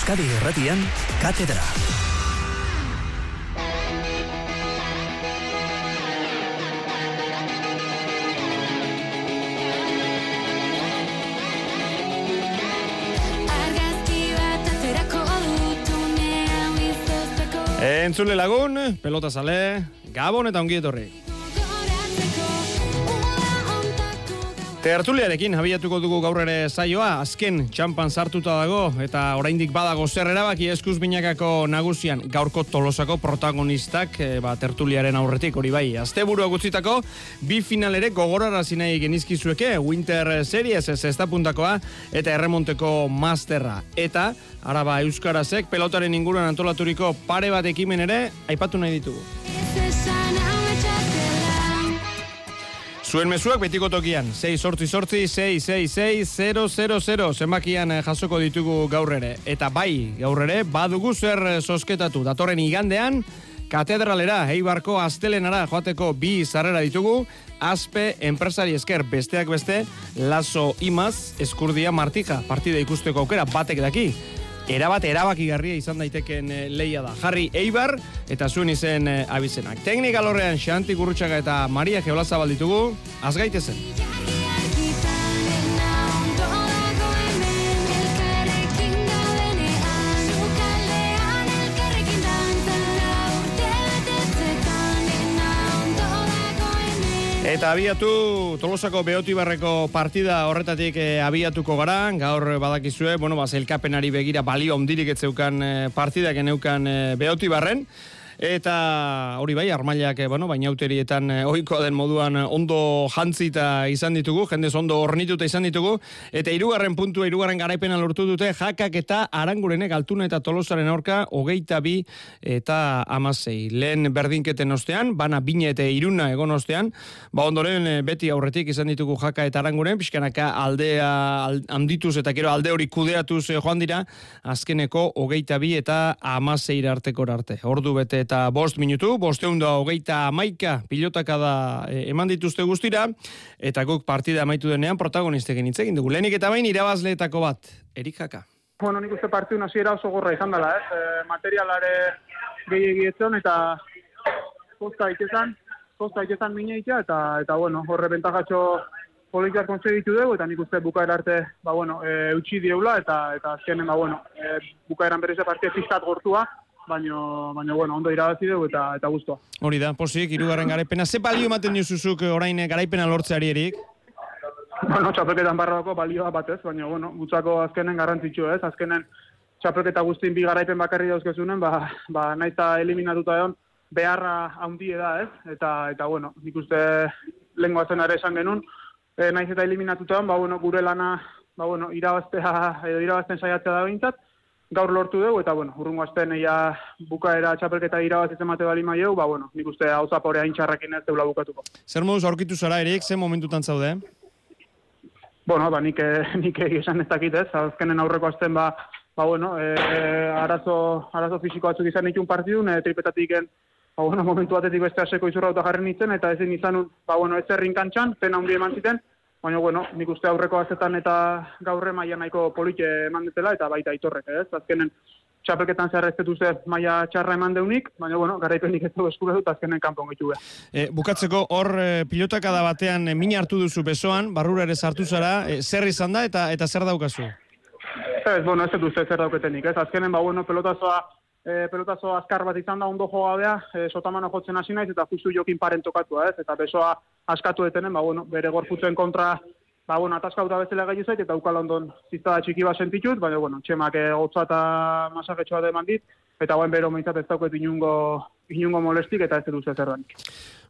Euskadi Erratian, Katedra. Entzule lagun, pelota sale, gabon eta ongi etorri. Tertuliarekin abiatuko dugu gaur ere saioa, azken txampan sartuta dago eta oraindik badago zer erabaki eskuz binakako nagusian gaurko tolosako protagonistak e, ba, tertuliaren aurretik hori bai. Azte gutzitako, bi final ere gogorara zinei genizkizueke, Winter Series ez ez puntakoa eta erremonteko masterra. Eta, araba euskarazek, pelotaren inguruan antolaturiko pare bat ekimen ere, aipatu nahi ditugu. Zuen mezuak betiko tokian, 6 sortzi sortzi, 6, 6, 6, 0, 0, 0, zenbakian eh, jasoko ditugu gaur ere. Eta bai, gaur ere, badugu zer sosketatu. Datorren igandean, katedralera, heibarko astelenara joateko bi zarrera ditugu, aspe enpresari esker besteak beste, laso imaz, eskurdia martika, partida ikusteko aukera batek daki erabat erabakigarria izan daiteken e, leia da. Jarri Eibar eta zuen izen e, abizenak. Teknika lorrean Xanti Gurrutxaga eta Maria Geolaza balditugu, azgaitezen. Eta abiatu Tolosako Beotibarreko partida horretatik e, abiatuko gara, gaur badakizue, bueno, ba, zelkapenari begira balio ondirik etzeukan e, partidak eneukan e, Beotibarren. Eta hori bai, armailak, eh, bueno, bainauterietan eh, ohikoa den moduan eh, ondo jantzita izan ditugu, jendez ondo ornituta izan ditugu, eta irugarren puntua, irugarren garaipena lortu dute, jakak eta arangurenek altuna eta tolosaren aurka, hogeita bi eta amasei. Lehen berdinketen ostean, bana bine eta iruna egon ostean, ba ondoren beti aurretik izan ditugu jaka eta aranguren, pixkanaka aldea handituz eta gero alde hori kudeatuz joan dira, azkeneko hogeita bi eta amasei arteko arte. Ordu bete eta bost minutu, bosteun da hogeita amaika pilotaka da e, eman dituzte guztira, eta guk partida amaitu denean protagonisteken egin dugu. Lehenik eta bain irabazleetako bat, Erik Jaka. Bueno, nik uste partiu naziera oso gorra izan dela, ez? E, materialare gehiagietzen eta posta itetan, posta itetan mineitea, eta, eta bueno, horre bentajatxo politikak konsegitu dugu, eta nik uste bukaera arte, ba bueno, e, utxi dieula, eta, eta azkenen, ba bueno, e, bukaeran berriz partia fiskat gortua, baino baino bueno, ondo irabazi dugu eta eta gustoa. Hori da, posik hirugarren garaipena. Ze balio ematen dizuzuk orain garaipena lortzeari erik? Bueno, txapelketan barroako balioa batez, baina, bueno, gutzako azkenen garrantzitsu ez, azkenen txapelketa guztien bi garaipen bakarri dauzkezunen, ba, ba naita eliminatuta egon, beharra handie da ez, eta, eta bueno, nik uste lengua zen ere esan genuen, e, naiz eta eliminatuta ba, bueno, gure lana, ba, bueno, irabaztea, edo irabazten saiatzea da behintzat, gaur lortu dugu, eta, bueno, urrungo azten eia bukaera txapelketa irabaz ez emate bali maieu, ba, bueno, nik uste hau zapore hain txarrakin ez deula bukatuko. Zer moduz aurkitu zara, Erik, zen momentutan zaude? Bueno, ba, nik, eh, nik esan ez dakit ez, azkenen aurreko azten, ba, ba, bueno, e, arazo, arazo fisiko batzuk izan ditun partidun, e, tripetatik en, ba, bueno, momentu batetik beste aseko izurra jarri nintzen, eta ezin izan, ba, bueno, ez zerrin kantxan, pena hundi eman ziten, Baina, bueno, nik uste aurreko azetan eta gaurre maia nahiko polite eman detela, eta baita itorrek, ez? Azkenen, txapelketan zer ez ze maia txarra eman deunik, baina, bueno, garaipenik ez du eskura dut, azkenen kanpon gitu e, bukatzeko, hor e, pilotakada batean e, min hartu duzu besoan, barrura ere sartu zara, e, zer izan da eta eta zer daukazu? Ez, bueno, ez dut zer dauketenik, ez? Azkenen, ba, bueno, pelotazoa, e, pelotazo azkar bat izan da ondo joa bea, e, sotamano jotzen hasi naiz eta justu jokin paren tokatua, ez? Eta besoa askatu etenen, ba, bueno, bere gorputzen kontra, ba, bueno, ataskauta bezala gai zait, eta ukal ondon ziztada txiki bat sentitut, baina, bueno, txemak e, gotza eta masagetxoa deman dit, eta guen bero meintzat ez dauket inungo, inungo molestik, eta ez dut zer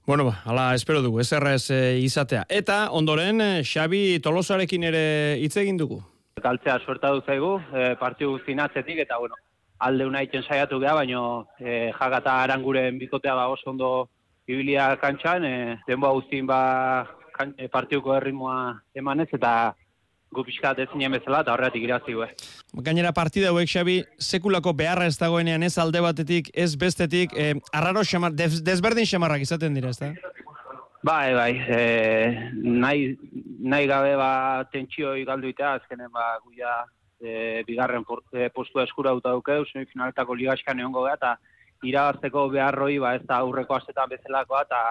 Bueno, ba, ala, espero dugu, ez errez e, izatea. Eta, ondoren, Xabi Tolosarekin ere hitz egin dugu. Kaltzea suerta du zaigu, e, partiu zinatzetik, eta, bueno, alde una iten saiatu geha, baina e, jagata aranguren bikotea ba oso ondo ibilia kantxan, e, denboa guztien ba kan, e, partiuko erritmoa emanez, eta gu pixka dezinen bezala, eta horretik irazi gue. Gainera partida hauek, Xabi, sekulako beharra ez dagoenean ez alde batetik, ez bestetik, e, arraro xamar, dez, desberdin xamarrak izaten dira, ez da? Bai, bai, e, nahi, nahi gabe ba tentsioi galduitea, azkenen ba guia e, bigarren e, postua eskura duta dukeu, semifinaletako ligaskan egongo gara, eta irabazteko beharroi, ba, ez da aurreko astetan bezalakoa, eta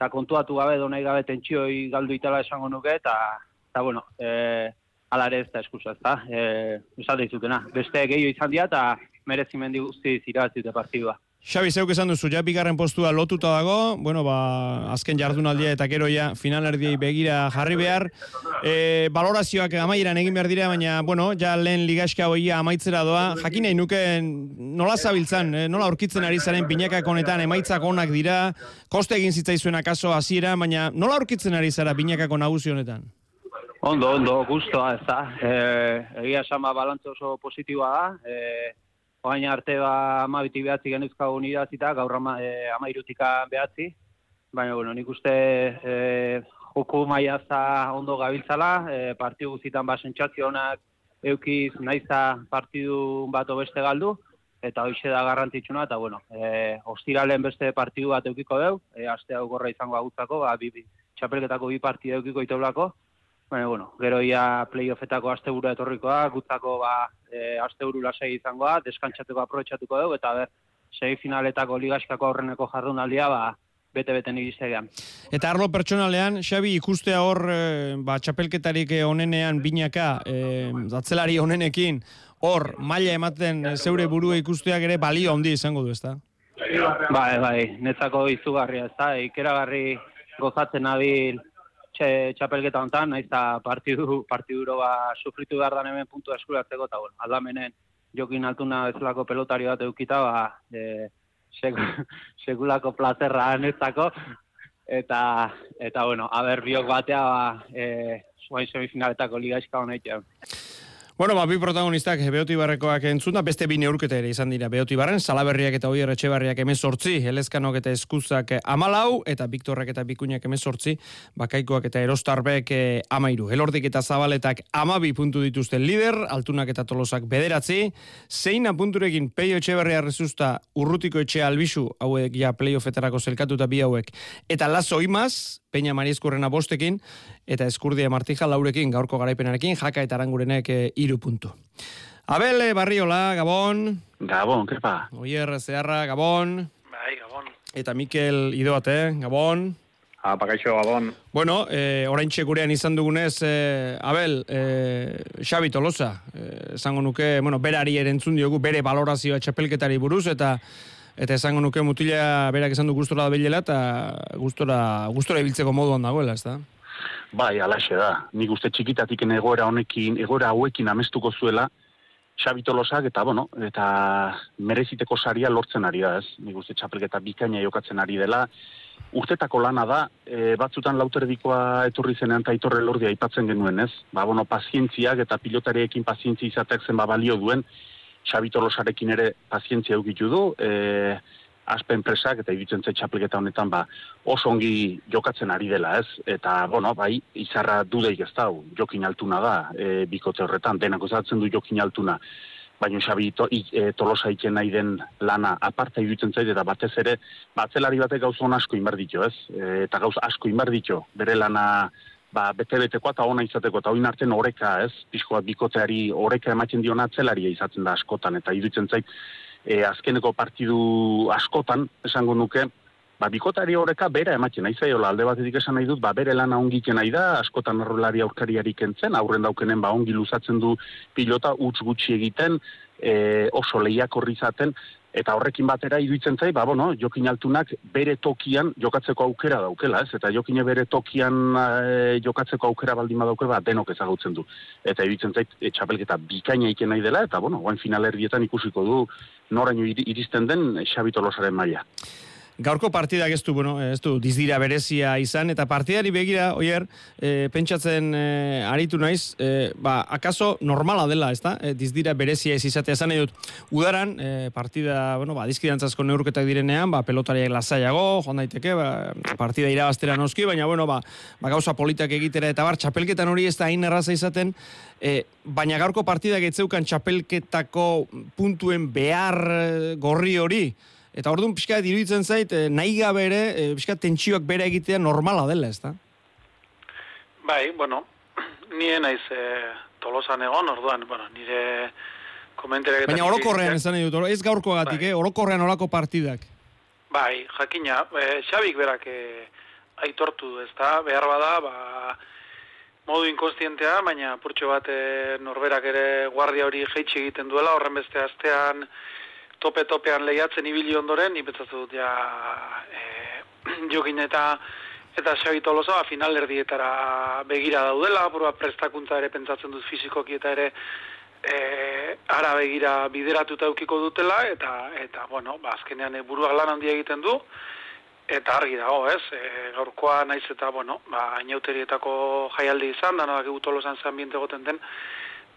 eta kontuatu gabe, donai gabe tentsioi galdu itala esango nuke, eta, eta bueno, e, alare ez da eskusa, ez da, e, esalde izutena. Beste gehiago izan dira, eta merezimendi guzti irabazite partidua. Xabi, zeuk esan duzu, ja bigarren postua lotuta dago, bueno, ba, azken jardunaldia eta gero ja finalerdiei begira jarri behar. E, balorazioak amaieran egin behar dira, baina, bueno, ja lehen ligaska hoia amaitzera doa. Jakin nahi nuke nola zabiltzan, eh, nola aurkitzen ari zaren binakak honetan, emaitzak onak dira, koste egin zitzaizuen akaso hasiera, baina nola aurkitzen ari zara binakako nagusi honetan? Ondo, ondo, guztua, ez da. E, egia sama balantze oso positiboa da. E, Oain arte ba amabiti behatzi genuzkago unidazita, gaur ama, e, amairutika behatzi. Baina, bueno, nik uste e, joku maiaza ondo gabiltzala, e, partidu guzitan ba honak eukiz naiza partidu bat beste galdu, eta hoxe da garrantzitsuna, eta bueno, e, ostiralen beste partidu bat eukiko deu, e, aste hau gorra izango agutzako, ba, bi, bi, txapelketako bi partidu eukiko itoblako, Baina, bueno, gero ia playoffetako asteburu etorrikoa, gutzako ba, e, asteburu lasai izangoa, deskantzatuko aprobetsatuko dugu, eta ber, sei finaletako ligaskako aurreneko jardunaldia, ba, bete-bete nirizegean. Eta arlo pertsonalean, Xabi, ikustea hor, e, ba, txapelketarik onenean binaka, e, zatzelari onenekin, hor, maila ematen zeure burua ikusteak ere balio handi izango du, ezta? Bai, bai, netzako izugarria, ezta, ikeragarri gozatzen abil, txe, txapelketa hontan, naiz eta partidu, partiduro ba, sufritu behar dan hemen puntu eskuratzeko, eta bueno, aldamenen jokin altuna bezalako pelotari bat eukita, ba, e, segulako plazerra anetzako, eta, eta bueno, haber biok batea, ba, e, suain semifinaletako ligaizka honetan. Bueno, ba, bi protagonistak Beoti Barrekoak entzuna, beste bi neurketa ere izan dira Beoti Barren, Salaberriak eta Oier Etxebarriak emezortzi, Helezkanok eta Eskuzak amalau, eta Viktorrak eta Bikuñak emezortzi, Bakaikoak eta Erostarbek eh, amairu. Elordik eta Zabaletak amabi puntu dituzten lider, Altunak eta Tolosak bederatzi, zein punturekin Peio Etxebarria rezusta urrutiko etxe albisu, hauek ja playoffetarako zelkatuta bi hauek, eta Lazo Imaz, Peña Marieskurrena bostekin, eta Eskurdia Martija laurekin, gaurko garaipenarekin, jaka eta arangurenek e, iru puntu. Abel, eh, Barriola, Gabon. Gabon, kepa. Oier, Zeharra, Gabon. Bai, Gabon. Eta Mikel Idoate, Gabon. Apa, kaixo, Gabon. Bueno, eh, orain gurean izan dugunez, eh, Abel, eh, Xabi Tolosa, eh, esango nuke, bueno, berari erentzun diogu, bere balorazioa txapelketari buruz, eta eta esango nuke mutila berak esan du gustora da bilela eta gustora gustora ibiltzeko moduan dagoela, ezta? Bai, alaxe da. Nik uste txikitatik egoera honekin, egoera hauekin amestuko zuela, Xabi Tolosak, eta, bueno, eta mereziteko saria lortzen ari da, ez? Nik uste txapelketa bikaina jokatzen ari dela, urtetako lana da, e, batzutan lauterdikoa etorri zenean eta itorre lordia aipatzen genuen, ez? Ba, bueno, pazientziak eta pilotariekin pazientzia izateak zen ba balio duen, Xabitolosarekin ere pazientzia eukitu du, e, aspen presak eta iruditzen zait txapelketa honetan ba, oso ongi jokatzen ari dela, ez? Eta, bueno, bai, izarra dudeik ez da, jokin altuna da, e, bikote horretan, denako zatzen du jokin altuna, baina Xabi to, e, tolosa iken nahi den lana aparta iruditzen zait, eta batez ere, batzelari batek gauza asko inbar ditu, ez? E, eta gauz asko inbar ditu, bere lana ba, bete-betekoa eta ona izateko, eta oin arten oreka, ez, pixkoa bikoteari oreka ematen diona atzelaria izaten da askotan, eta iruditzen zait, e, azkeneko partidu askotan, esango nuke, ba, bikotari oreka bera ematen nahi zaiola, alde batetik esan nahi dut, ba, bere lana ongiken nahi da, askotan errolari aurkariari kentzen, aurren daukenen, ba, ongi luzatzen du pilota, utz gutxi egiten, e, oso lehiak horri zaten, Eta horrekin batera iruditzen zai, ba, bueno, jokin altunak bere tokian jokatzeko aukera daukela, ez? Eta jokine bere tokian e, jokatzeko aukera baldin badauke, ba, denok ezagutzen du. Eta iruditzen zait, e, txapelketa bikaina iken nahi dela, eta, bueno, guain finalerdietan ikusiko du noraino iristen den Xabitolosaren maila. Gaurko partidak ez du, bueno, ez du, dizdira berezia izan, eta partidari begira, oier, e, pentsatzen e, aritu naiz, e, ba, akaso normala dela, ez da? E, dizdira berezia ez izatea esan edut. Udaran, e, partida, bueno, ba, dizkidantzasko neurketak direnean, ba, pelotariak lasaiago, joan daiteke, ba, partida irabaztera noski, baina, bueno, ba, ba, gauza politak egitera, eta bar, txapelketan hori ez da hain erraza izaten, e, baina gaurko partidak etzeukan txapelketako puntuen behar gorri hori, Eta orduan pixka diruditzen zait, eh, nahi gabe ere, eh, pixka tentsioak bere egitea normala dela, ez da? Bai, bueno, nien naiz e, tolosan egon, orduan, bueno, nire komentarek... Baina orokorrean nahi dut, ez gaurko gatik, Bai. eh? orokorrean olako partidak. Bai, jakina, e, Xabik berak e, aitortu du, ezta, behar bada, ba, modu inkonstientea, baina purtxo bat e, norberak ere guardia hori jeitsi egiten duela, horren beste astean tope-topean lehiatzen ibili ondoren, ipetzatu dut ja e, jokin eta eta Xabi Tolosa ba, final erdietara begira daudela, proba prestakuntza ere pentsatzen dut fizikoki eta ere e, ara begira bideratuta eukiko dutela, eta, eta bueno, ba, azkenean e, buruak lan handia egiten du, eta argi dago, ez? E, gaurkoa naiz eta, bueno, ba, inauterietako jaialdi izan, da nodak egutolosan zen ambiente goten den,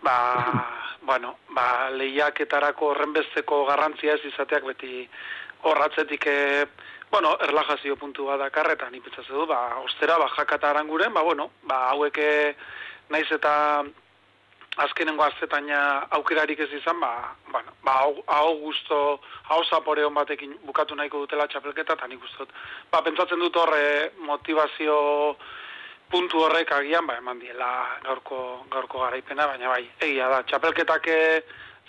ba, bueno, ba, lehiaketarako horrenbesteko garrantzia ez izateak beti horratzetik, e, bueno, erlajazio puntu bat dakar, eta ni pentsatzen du, ba, ostera, ba, jakata aranguren, ba, bueno, ba, hauek e, naiz eta azkenengo aztetaina aukerarik ez izan, ba, bueno, ba, hau, gusto, hau zapore hon batekin bukatu nahiko dutela txapelketa, eta nik ustot, ba, pentsatzen dut horre motivazio puntu horrek agian, ba, eman diela gaurko, gaurko garaipena, baina bai, egia da, txapelketak eh,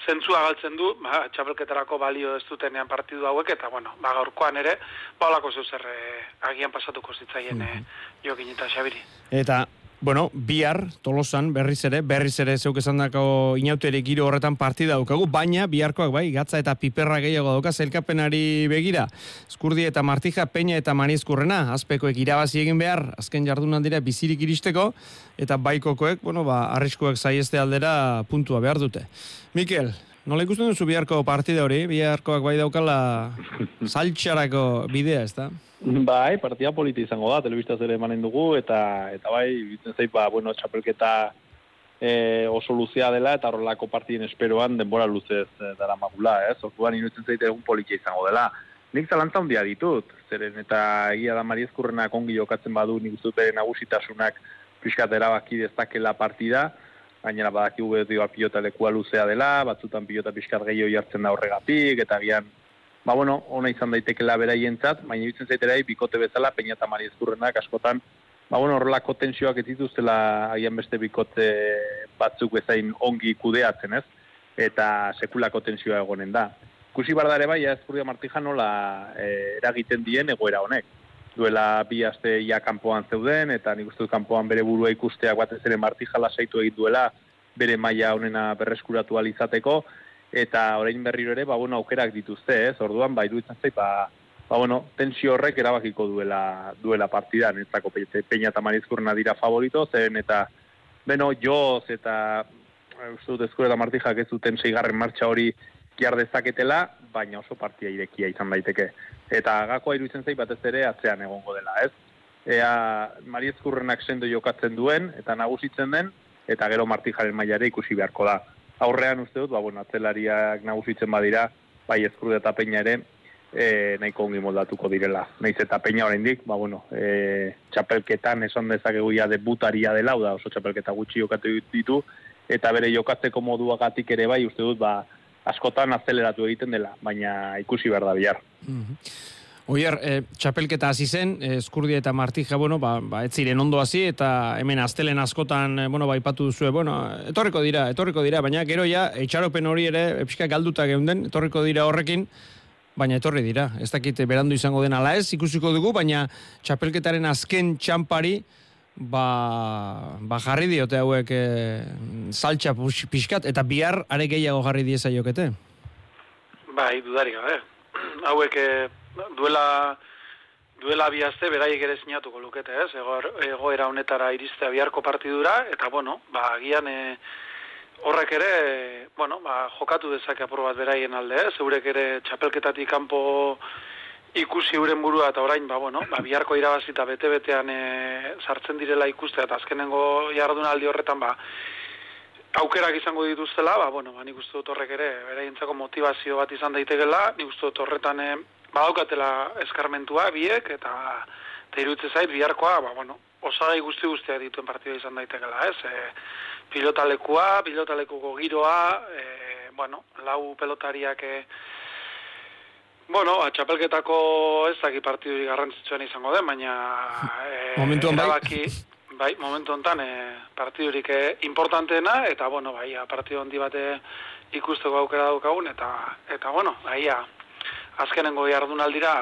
zentzua galtzen du, ba, txapelketarako balio ez dutenean partidu hauek, eta bueno, ba, gaurkoan ere, ba, olako zeuzer agian pasatuko zitzaien eh, jokin eta xabiri. Eta, bueno, bihar, tolosan, berriz ere, berriz ere zeuk esan dako inautere giro horretan partida daukagu, baina biharkoak bai, gatza eta piperra gehiago dauka zelkapenari begira. Eskurdi eta Martija, Peña eta Mariezkurrena, azpekoek irabazi egin behar, azken jardunaldira bizirik iristeko, eta baikokoek, bueno, ba, arriskoek zaieste aldera puntua behar dute. Mikel, nola ikusten duzu biharko partida hori? Biharkoak bai daukala saltxarako bidea, ez da? Bai, partida politi izango da, telebistaz ere emanen dugu, eta eta bai, bitzen zait, ba, bueno, txapelketa e, oso luzea dela, eta horrelako partiden esperoan denbora luzez e, dara magula, ez? Orduan iruditzen zait egun politia izango dela. Nik zalantza handia ditut, zeren eta egia da Mariezkurrenak ongi jokatzen badu nik uste dut nagusitasunak pixkat erabaki dezakela partida, gainera badakigu beti ba, pilota lekua luzea dela, batzutan pilota pixkat gehiago jartzen da horregatik, eta gian, ba bueno, ona izan daitekela beraientzat, baina iruditzen zaiterai bikote bezala Peña eta Mariezkurrenak askotan ba bueno, horrelako tensioak ez dituztela agian beste bikote batzuk bezain ongi kudeatzen, ez? Eta sekulako tensioa egonen da. Ikusi bar da ere bai, Ezkurdia Martija nola e, eragiten dien egoera honek. Duela bi aste ja kanpoan zeuden, eta nik uste kanpoan bere burua ikusteak batez ere Martija lasaitu egin duela bere maila honena berreskuratu alizateko, eta orain berriro ere, ba, bueno, aukerak dituzte, ez? Orduan, ba, iruditzen zait, ba, ba, bueno, tensio horrek erabakiko duela, duela partida, netzako pe, Peña eta Marizkurna dira favorito, zen eta, beno, joz eta, eh, uste dut ezkure eta Martijak ez duten seigarren martxa hori jar dezaketela, baina oso partia irekia izan daiteke. Eta gakoa iruditzen zait batez ere atzean egongo dela, ez? Ea Mariezkurrenak sendo jokatzen duen, eta nagusitzen den, eta gero Martijaren mailare ikusi beharko da. Aurrean uste dut, ba, bueno, atzelariak nagusitzen badira, bai ezkurde eta peina ere, e, nahiko ongi moldatuko direla. Naiz eta peina oraindik, ba, bueno, e, txapelketan esan dezakegu ja debutaria dela, da oso txapelketa gutxi jokatu ditu, eta bere jokatzeko moduagatik ere bai, uste dut, ba, askotan azeleratu egiten dela, baina ikusi behar da bihar. Oier, e, txapelketa hasi zen, e, Eskurdia eta Martija, bueno, ba, ba, ez ziren ondo hasi, eta hemen astelen askotan, e, bueno, ba, ipatu duzue, bueno, etorriko dira, etorriko dira, baina gero ja, etxaropen hori ere, epska galduta geunden, etorriko dira horrekin, baina etorri dira. Ez dakit eh, berandu izango den ala ez, ikusiko dugu, baina txapelketaren azken txampari, ba, ba jarri diote hauek e, saltxa pux- pixkat, eta bihar are gehiago jarri dieza jokete. Bai, dudarik gabe. Hauek eh, duela duela bi aste beraiek ere sinatuko lukete, ez? Egor, egoera honetara iristea biharko partidura eta bueno, ba agian eh, horrek ere, eh, bueno, ba, jokatu dezake apur bat beraien alde, ez? Eurek ere txapelketatik kanpo ikusi euren burua eta orain, ba, bueno, ba, biharko irabazita bete-betean e, sartzen direla ikustea eta azkenengo jardunaldi horretan, ba, aukerak izango dituztela, ba, bueno, ba, nik uste dut horrek ere, beraientzako motivazio bat izan daitekela, nik uste dut horretan e, badaukatela eskarmentua biek, eta, eta iruditzen zait, biharkoa, ba, bueno, osagai guzti guztiak dituen partida izan daitekela, ez? E, pilotalekua, pilotalekuko giroa, e, bueno, lau pelotariak e, Bueno, ba, txapelketako ez daki partidurik garrantzitsuan izango den, baina e, Momentuan bai. erabaki, bai, momentu hontan e, partidurik e, importanteena, eta, bueno, bai, partidu handi bate ikusteko aukera daukagun, eta, eta bueno, bai, azkenengo jardunaldira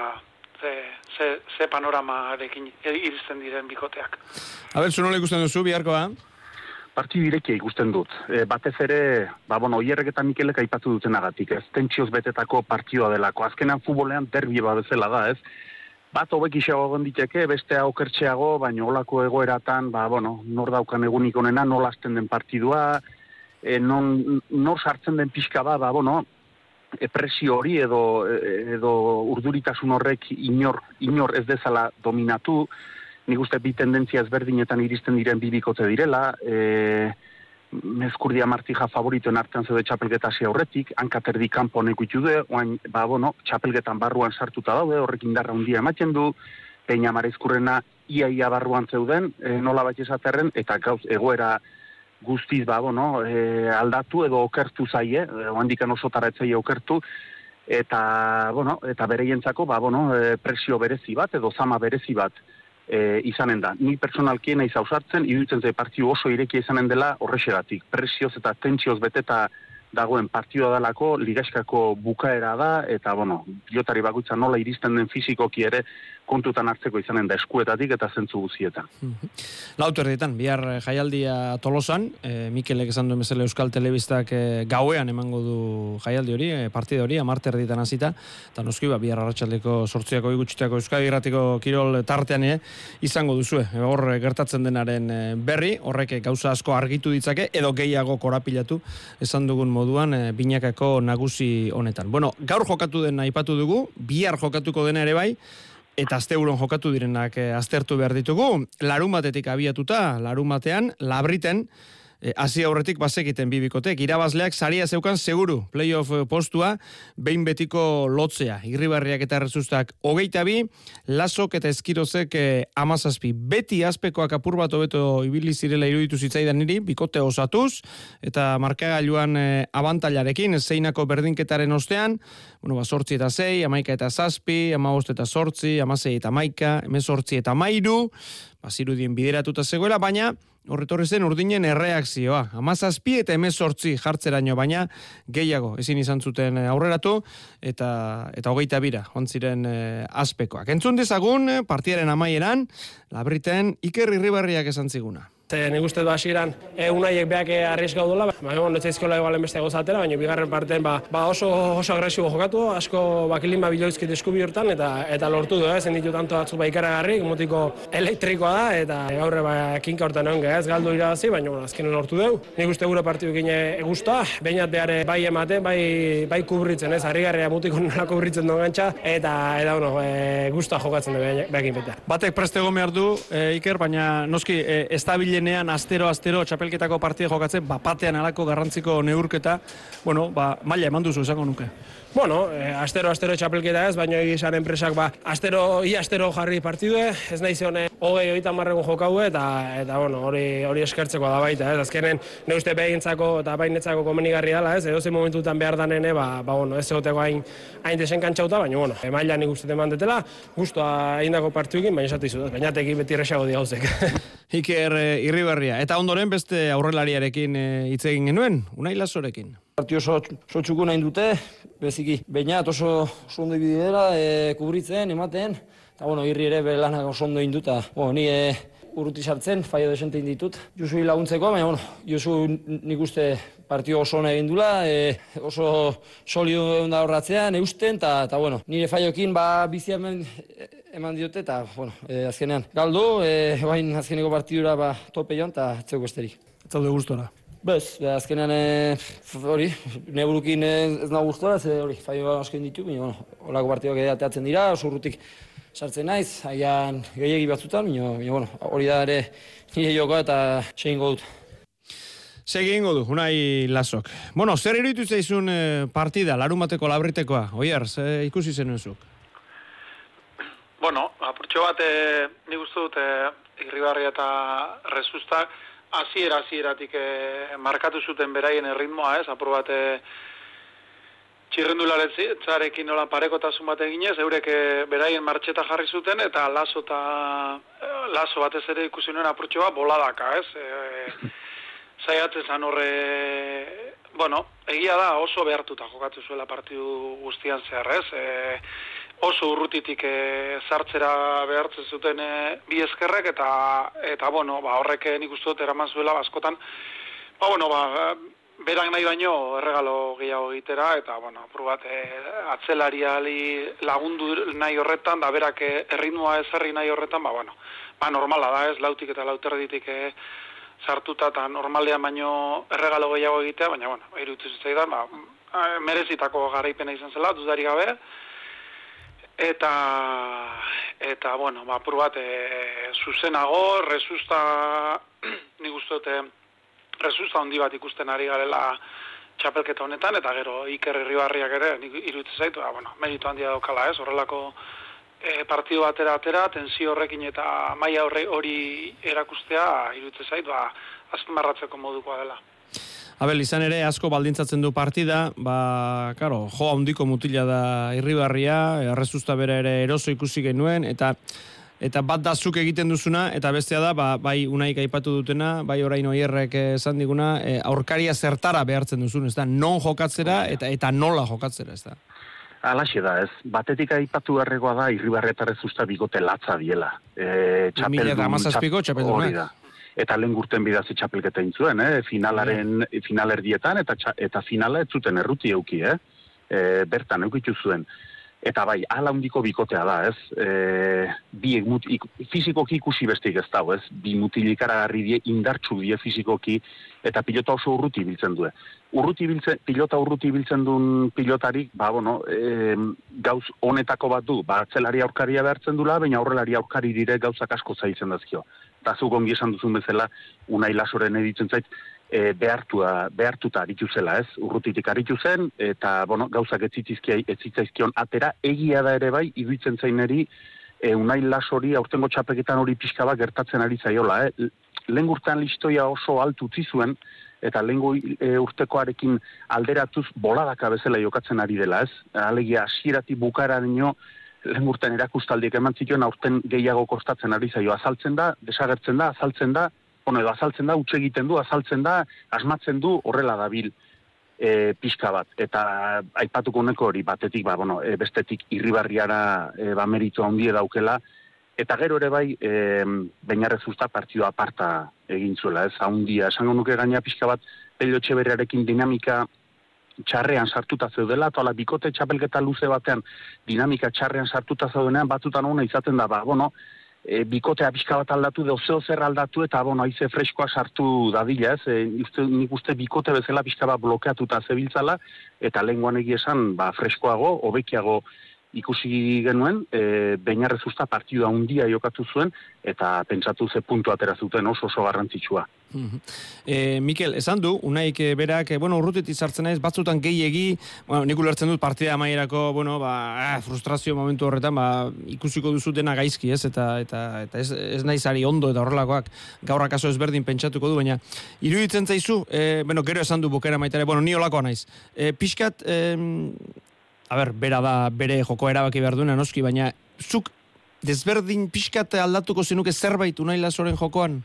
ze, ze, ze panoramarekin iristen diren bikoteak. Aber, zu nola ikusten duzu, biharkoa? Parti direkia ikusten dut. E, batez ere, ba, bueno, oierrek eta Mikelek aipatu duten agatik, ez? Tentsioz betetako partioa delako. Azkenan futbolean derbi bezala da, ez? Bat hobek isago diteke, beste aukertxeago, baina olako egoeratan, ba, bueno, nor daukan egunik onena, nola azten den partidua, e, non, nor sartzen den pixka ba, ba, bueno, e, presio hori edo, edo urduritasun horrek inor, inor ez dezala dominatu, nik uste bi tendentzia ezberdinetan iristen diren bibikote direla, e, mezkurdia martija favoritoen hartzen zede txapelgeta hasi aurretik, hankaterdi kanpo honek du, oain, ba, bueno, txapelgetan barruan sartuta daude, horrek indarra hundia ematen du, peina marizkurrena iaia barruan zeuden, e, nola bat esaterren, eta gauz, egoera guztiz, ba, bueno, e, aldatu edo okertu zaie, e, oandikan oso taratzaia okertu, eta, bueno, eta bereientzako, ba, bueno, e, presio berezi bat, edo zama berezi bat, e, izanen da. Ni personalkien naiz ausartzen, iruditzen ze partiu oso irekia izanen dela horrexegatik. Presioz eta tentsioz beteta dagoen partioa dalako, ligaskako bukaera da, eta, bueno, pilotari bakutza nola iristen den fizikoki ere, kontutan hartzeko izanen da eskuetatik eta zentzu guzietan. Mhm. Lauter ditan, bihar eh, jaialdia tolosan, e, Mikelek esan duen bezala Euskal Telebistak e, gauean emango du jaialdi hori, e, partide hori, amarter ditan hasita, eta noski ba, bihar arratsaldeko sortziako igutxiteako Euskal Irratiko Kirol tartean izango duzue. E, hor gertatzen denaren berri, horrek gauza asko argitu ditzake, edo gehiago korapilatu, esan dugun moduan, e, binakako nagusi honetan. Bueno, gaur jokatu den aipatu dugu, bihar jokatuko dena ere bai, eta azte jokatu direnak eh, aztertu behar ditugu. Larumatetik abiatuta, larumatean, labriten, E, hasi aurretik bazekiten bibikotek. Irabazleak saria zeukan seguru playoff postua behin betiko lotzea. Irribarriak eta rezustak hogeita bi, lasok eta eskirozek e, amazazpi. Beti azpekoak apur bat hobeto ibili zirela iruditu zitzaidan niri, bikote osatuz, eta markagailuan e, abantailarekin, zeinako berdinketaren ostean, bueno, ba, sortzi eta zei, amaika eta zazpi, amabost eta sortzi, amazei eta maika, emezortzi eta mairu, bazirudien bideratuta zegoela, baina horretorri zen urdinen erreakzioa. Amazazpi eta emezortzi jartzeraino, baina gehiago ezin izan zuten eh, aurreratu eta eta hogeita bira, ontziren e, eh, aspekoak. Entzun dezagun, eh, partiaren amaieran, labriten Iker Irribarriak esan ziguna. Ze nik uste du hasieran e, unaiek beak arriesga gaudela, ba, bueno, netzaizkola igualen beste gozatera, baina bigarren parten ba, ba oso, oso agresibo jokatu, asko bakilin ba biloizkit eskubi hortan, eta eta lortu du, ez, ditu tanto batzuk ba ikaragarri, motiko elektrikoa da, eta gaurre ba kinka hortan egon ez, galdu irabazi, baina bueno, azken lortu dugu. Nik uste gure partidu gine egusta, bainat behar bai emate, bai, bai kubritzen, ez, harri garria mutiko nola kubritzen duen gantxa, eta, eta bueno, e, gusta jokatzen du behakin bete. Batek preste behar du, e, Iker, baina noski, e, ez denean astero astero txapelketako partida jokatzen, ba batean alako garrantziko neurketa, bueno, ba maila eman duzu esango nuke. Bueno, eh, astero astero txapelketa ez, baina egisan enpresak ba astero i astero jarri partidue, ez naiz hone 20 30 jokau eta eta bueno, hori hori eskertzeko da baita, ez azkenen ne uste behintzako eta bainetzako komenigarri dela, ez? Edoze momentutan behar danene, ba ba bueno, ez egoteko hain hain desenkantzauta, baina bueno, emaila nik uste eman detela, gustoa eindako partiduekin, baina esate izu, baina teki beti resago di gauzek. Iker eh, Irribarria eta ondoren beste aurrelariarekin eh, hitz egin genuen, Unai Lasorekin. Partio txuku nahi dute, beziki, bainat oso ondo ibidi dela, e, kubritzen, ematen, eta bueno, irri ere belanak oso ondo induta. Bueno, ni e, urruti sartzen, faio desente inditut. Josu laguntzeko, baina bueno, Josu nik uste partio oso nahi egin dula, e, oso solido da horratzean, eusten, eta bueno, nire faiokin ba, bizi hemen eman diote, eta bueno, e, azkenean galdu, e, bain azkeneko partidura ba, tope joan, eta etzeko esterik. Etzaude gustora. Bez, azkenean e, hori, neburukin ez nago gustora, ze hori, faio asko ditu, baina, bueno, holako partioak edateatzen dira, oso urrutik sartzen naiz, haian gehiagi batzutan, baina, bueno, hori da ere nire joko eta segin dut. Segin du, unai lasok. Bueno, zer iruditu zaizun eh, partida, larumateko labritekoa, oiar, ze ikusi zen zuk? Bueno, apurtxo bat, e, nik uste dut, e, irribarria eta rezustak, hasiera hasieratik e, markatu zuten beraien erritmoa, ez? Apur bat e, txirrendularetzarekin nola parekotasun bat eginez, eurek beraien martxeta jarri zuten eta laso eta laso batez ere ikusi nuen apurtxo boladaka, ez? E, zaiatzen zan horre, bueno, egia da oso behartuta jokatu zuela partidu guztian zehar, ez? E, oso urrutitik e, zartzera behartzen zuten e, bi eskerrek, eta, eta bueno, ba, horrek nik uste dut eraman zuela, baskotan, ba, bueno, ba, berak nahi baino erregalo gehiago egitera, eta, bueno, bat, e, atzelariali lagundu nahi horretan, da berak erritmoa ezarri nahi horretan, ba, bueno, ba, normala da ez, lautik eta lauterditik e, sartuta eta normalean baino erregalo gehiago egitea, baina, bueno, irutu zitzaidan, ba, merezitako garaipena izan zela, dudari gabe, eta, eta, bueno, ba, bat, e, zuzenago, resusta, nik uste dute, resusta handi bat ikusten ari garela txapelketa honetan, eta gero Iker Herribarriak ere, iruditzen zaitu, ba, bueno, meritu handia daukala ez, horrelako e, partidu batera atera, tensio horrekin eta maila horre hori erakustea, iruditzen zaitu, ba, azpimarratzeko modukoa dela. Abel, izan ere, asko baldintzatzen du partida, ba, karo, jo handiko mutila da irribarria, errezusta bere ere eroso ikusi genuen, eta eta bat da zuk egiten duzuna, eta bestea da, ba, bai unaik aipatu dutena, bai orain oierrek esan diguna, e, aurkaria zertara behartzen duzun, ez da, non jokatzera eta eta nola jokatzera, ez da. Alaxe da, ez. Batetik aipatu erregoa da, irribarretarrez usta bigote latza diela. E, txapeldun, hori da. Eta lehen gurten bidazi txapelketa intzuen, eh? finalaren, finalerdietan, eta, eta finala ez zuten erruti euki, eh? E, bertan eukitu zuen. Eta bai, ala hundiko bikotea da, ez? E, bi mut, ik, fizikoki ikusi bestik ez dago, ez? Bi mutilikara garri die, indartxu die fizikoki, eta pilota oso urruti biltzen du. Urruti biltzen, pilota urruti biltzen duen pilotarik, ba, bueno, e, gauz honetako bat du, ba, atzelari aurkaria behartzen dula, baina aurrelari aurkari dire gauzak asko zaitzen dazkio. Eta zu gongi esan duzun bezala, unai lasoren editzen zait, e, behartua, behartuta aritu zela, ez? Urrutitik aritu zen, eta, bueno, gauzak etzitzaizkion atera, egia da ere bai, iduitzen zaineri, e, unai lasori, aurtengo txapeketan hori pixka bat gertatzen ari zaiola, eh? Lehen gurtan listoia oso altu zuen, eta lehen e, urtekoarekin alderatuz boladaka bezala jokatzen ari dela, ez? Alegia, asierati bukara nio, lehen urtean erakustaldiek eman zituen, aurten gehiago kostatzen ari zaio, azaltzen da, desagertzen da, azaltzen da, bueno, edo azaltzen da, utxe egiten du, azaltzen da, asmatzen du, horrela dabil e, pixka bat. Eta aipatuko neko hori batetik, ba, bueno, e, bestetik irribarriara e, ba, meritu handie daukela, eta gero ere bai, e, bainarrez usta partidua aparta egin zuela, ez, handia, esango nuke gaina pixka bat, pelio txeberearekin dinamika txarrean sartuta zeudela, eta ala bikote txapelketa luze batean dinamika txarrean sartuta zeudenean, batzutan hona izaten da, ba, bueno, e, bikotea pixka bat aldatu, de zeo zer aldatu, eta bon, aize freskoa sartu dadila, ez, e, nik uste bikote bezala pixka bat blokeatuta zebiltzala, eta lenguan egiesan, ba, freskoago, obekiago ikusi genuen, e, bainarrez usta partidua handia jokatu zuen, eta pentsatu ze puntu atera zuten oso oso garrantzitsua. E, Mikel, esan du, unaik e, berak, e, bueno, urrutetik sartzen naiz, batzutan gehiegi, bueno, nik ulertzen dut partida amaierako, bueno, ba, ah, frustrazio momentu horretan, ba, ikusiko duzu dena gaizki, ez, eta, eta, eta ez, ez naiz ari ondo eta horrelakoak gaurra kaso ezberdin pentsatuko du, baina iruditzen zaizu, e, bueno, gero esan du bukera maitare, bueno, ni olakoa naiz. E, pixkat, e, a ber, bera da bere joko erabaki behar duena noski, baina zuk desberdin pixkat aldatuko zenuke zerbait unai lasoren jokoan?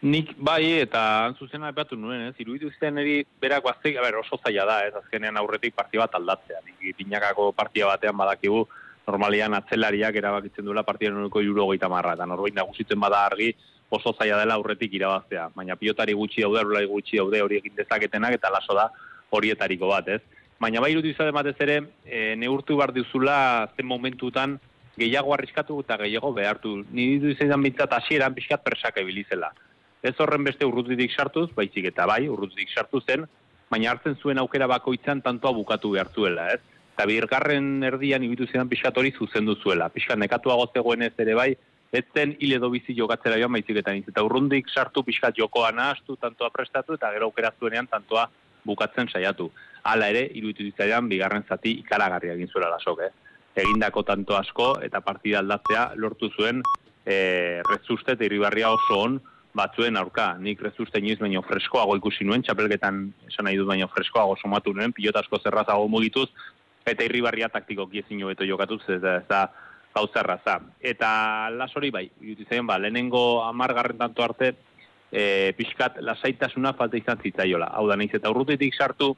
Nik bai eta zuzena epatu nuen, ez, iruditu zen eri berako aztek, a ber, oso zaila da, ez, azkenean aurretik partia bat aldatzea. Nik dinakako partia batean badakigu, normalian atzelariak erabakitzen duela partia noneko juro goita marra, eta norbain nagusitzen bada argi oso zaila dela aurretik irabaztea. Baina pilotari gutxi daude, gutxi daude hori egin dezaketenak, eta laso da horietariko bat, ez baina bai irutu izate batez ere, e, neurtu bar duzula zen momentutan gehiago arriskatu eta gehiago behartu. Ni ditu izan bintzat hasieran pixkat persaka ibilizela. Ez horren beste urrutitik sartuz, baizik eta bai, urrutitik sartu zen, baina hartzen zuen aukera bakoitzan tantoa bukatu behartuela, ez? Eta birgarren erdian ibitu zidan pixkat hori zuzendu zuela. Pixkat nekatuago zegoen ez ere bai, ez zen hile bizi jokatzera joan baizik eta nintzen. Eta urrundik sartu pixkat jokoa nahastu, tantoa prestatu, eta gero aukera zuenean tantoa bukatzen saiatu. Hala ere, iruditu ditzaidan, bigarren zati ikaragarria egin zuela lasok, eh? Egindako tanto asko eta partida aldatzea lortu zuen e, rezuste eta irribarria oso on batzuen aurka. Nik rezuste inoiz baino freskoago ikusi nuen, txapelketan esan nahi dut baino freskoago somatu nuen, pilot asko zerrazago mugituz, eta irribarria taktiko kiezin beto jokatuz, ez da, ez da gauzarraza. Eta las hori bai, iruditzen ba, lehenengo amargarren tanto arte, e, pixkat lasaitasuna falta izan zitzaiola. Hau da, nahiz eta urrutetik sartu,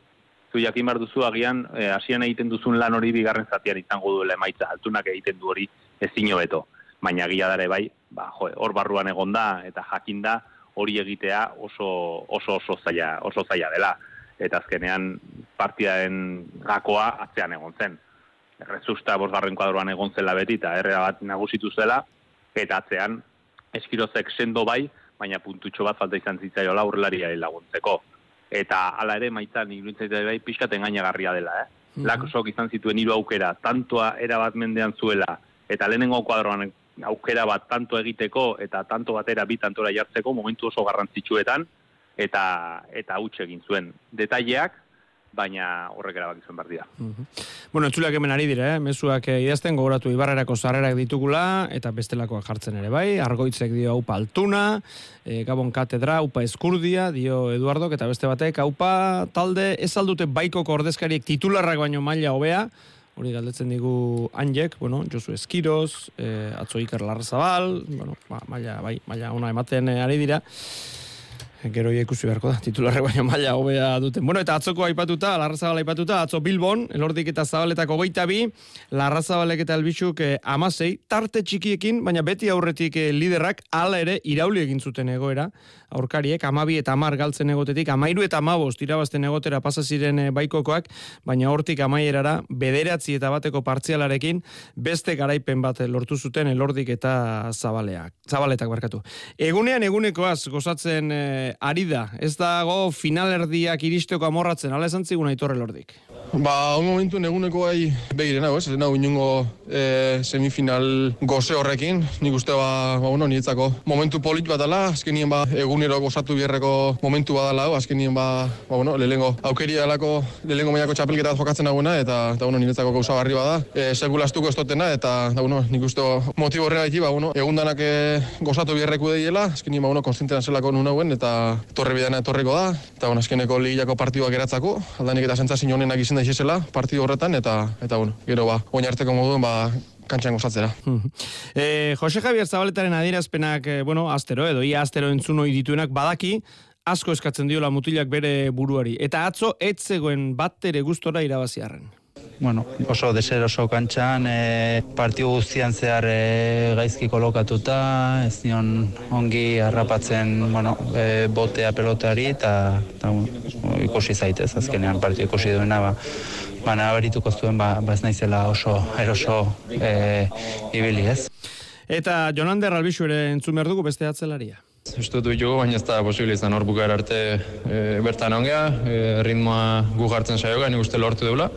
zu jakin bar duzu agian, e, hasian egiten duzun lan hori bigarren zatian izango duela emaitza, altunak egiten du hori ezin beto. Baina gila dare bai, ba, jo, hor barruan egonda eta jakinda hori egitea oso oso oso zaila, oso zaila dela. Eta azkenean partidaen gakoa atzean egon zen. Rezusta bosgarren kuadroan egon zela beti eta errea bat nagusitu zela, eta atzean eskirozek sendo bai, baina puntutxo bat falta izan zitzaiola aurrelaria laguntzeko. Eta hala ere maitzan iruditzen bai pixkat engainagarria dela, eh? Mm -hmm. izan zituen hiru aukera, tantoa era bat mendean zuela, eta lehenengo kuadroan aukera bat tanto egiteko, eta tanto batera bi tantora jartzeko, momentu oso garrantzitsuetan, eta eta huts egin zuen. Detaileak, baina horrek erabaki zuen bardira. Mm Bueno, entzulak hemen ari dira, eh? mezuak eh, idazten gogoratu ibarrerako zarrerak ditugula, eta bestelakoak jartzen ere bai, argoitzek dio haupa altuna, e, gabon katedra, haupa eskurdia, dio Eduardo, eta beste batek, haupa talde ez aldute baiko ordezkariek titularrak baino maila hobea, hori galdetzen digu Anjek, bueno, Josu Eskiroz, e, atzo Iker Larrazabal, bueno, ba, maila, bai, maila ona ematen ari dira, Gero ikusi beharko da, titularre baino maila hobea duten. Bueno, eta atzoko aipatuta, Larrazabal aipatuta, atzo Bilbon, elordik eta zabaletako goita bi, Larrazabalek eta Albixuk eh, amasei, tarte txikiekin, baina beti aurretik eh, liderrak ala ere irauli egin zuten egoera, aurkariek, amabi eta amar galtzen egotetik, amairu eta amabost irabazten egotera pasa ziren eh, baikokoak, baina hortik amaierara, bederatzi eta bateko partzialarekin, beste garaipen bat lortu zuten elordik eta zabaleak, zabaletak barkatu. Egunean egunekoaz gozatzen eh, ari da, ez dago finalerdiak iristeko amorratzen, ala esan zigun aitorre lordik. Ba, un momentu neguneko gai begiren hau, ez? Nago inungo e, semifinal goze horrekin, nik uste ba, ba bueno, nietzako momentu polit bat dela, azkenien ba, egunero gozatu bierreko momentu bat dela, azkenien ba, ba bueno, lehengo aukeri dalako, lehengo maiako txapelketa jokatzen naguna, eta, eta bueno, niretzako gauza barri bada, e, segulastuko estotena, eta, da, bueno, nik uste motibo horrega ba, bueno, egundanak e, gozatu bierreku deiela, azkenien ba, bueno, konstientean zelako nun hauen, eta torre bidana etorriko da, eta, bueno, azkeneko ligako partidua geratzako, aldanik eta sentzazio honenak izan da partidu horretan, eta, eta bueno, gero ba, oin arteko moduen, ba, kantxan gozatzera. e, Jose Javier Zabaletaren adierazpenak, e, bueno, astero edo, ia astero entzun hori dituenak badaki, asko eskatzen diola mutilak bere buruari. Eta atzo, etzegoen bat ere gustora irabaziarren bueno, oso deser oso kantxan, e, partiu guztian zehar e, gaizki kolokatuta, ez nion ongi harrapatzen bueno, e, botea pelotari, eta ikusi zaitez, azkenean partiu ikusi duena, ba, baina berituko zuen, ba, ba ez naizela oso eroso e, ibili ez. Eta Jonander Albixu ere entzun behar dugu beste atzelaria. Ez dut dugu, baina ez da posible izan hor bukar arte e, bertan ongea, e, ritmoa gu jartzen saioga, nik uste lortu deula.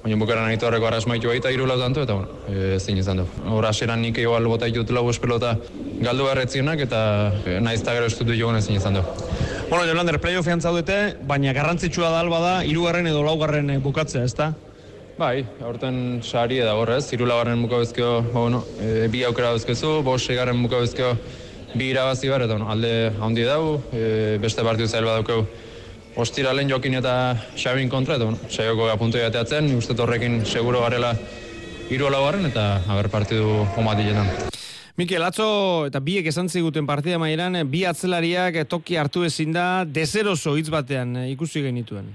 Baina bukaran nahi torreko arrasmaitu baita iru tanto, eta bueno, e, zin izan du. Hor aseran nik igual bota ditut lau pelota galdu beharretzionak, eta e, nahiz gero ez dut joan ezin izan du. Bueno, Jolander, playoffian zaudete, baina garrantzitsua da alba da, irugarren edo laugarren e, bukatzea, ezta? Bai, aurten sari eda horrez, iru laugarren buka bezkeo, ba, bueno, e, bi aukera bezkezu, bos egarren buka bezkeo, bi irabazi behar, eta bueno, alde handi dago, e, beste partidu zail badaukeu, ostira lehen jokin eta xabin kontra, eta bueno, saioko apuntu jateatzen, uste horrekin seguro garela hiru alabarren eta haber partidu homatiletan. Mikel, atzo eta biek esan ziguten partida maieran, bi atzelariak toki hartu ezin da, dezeroso hitz batean eh, ikusi genituen.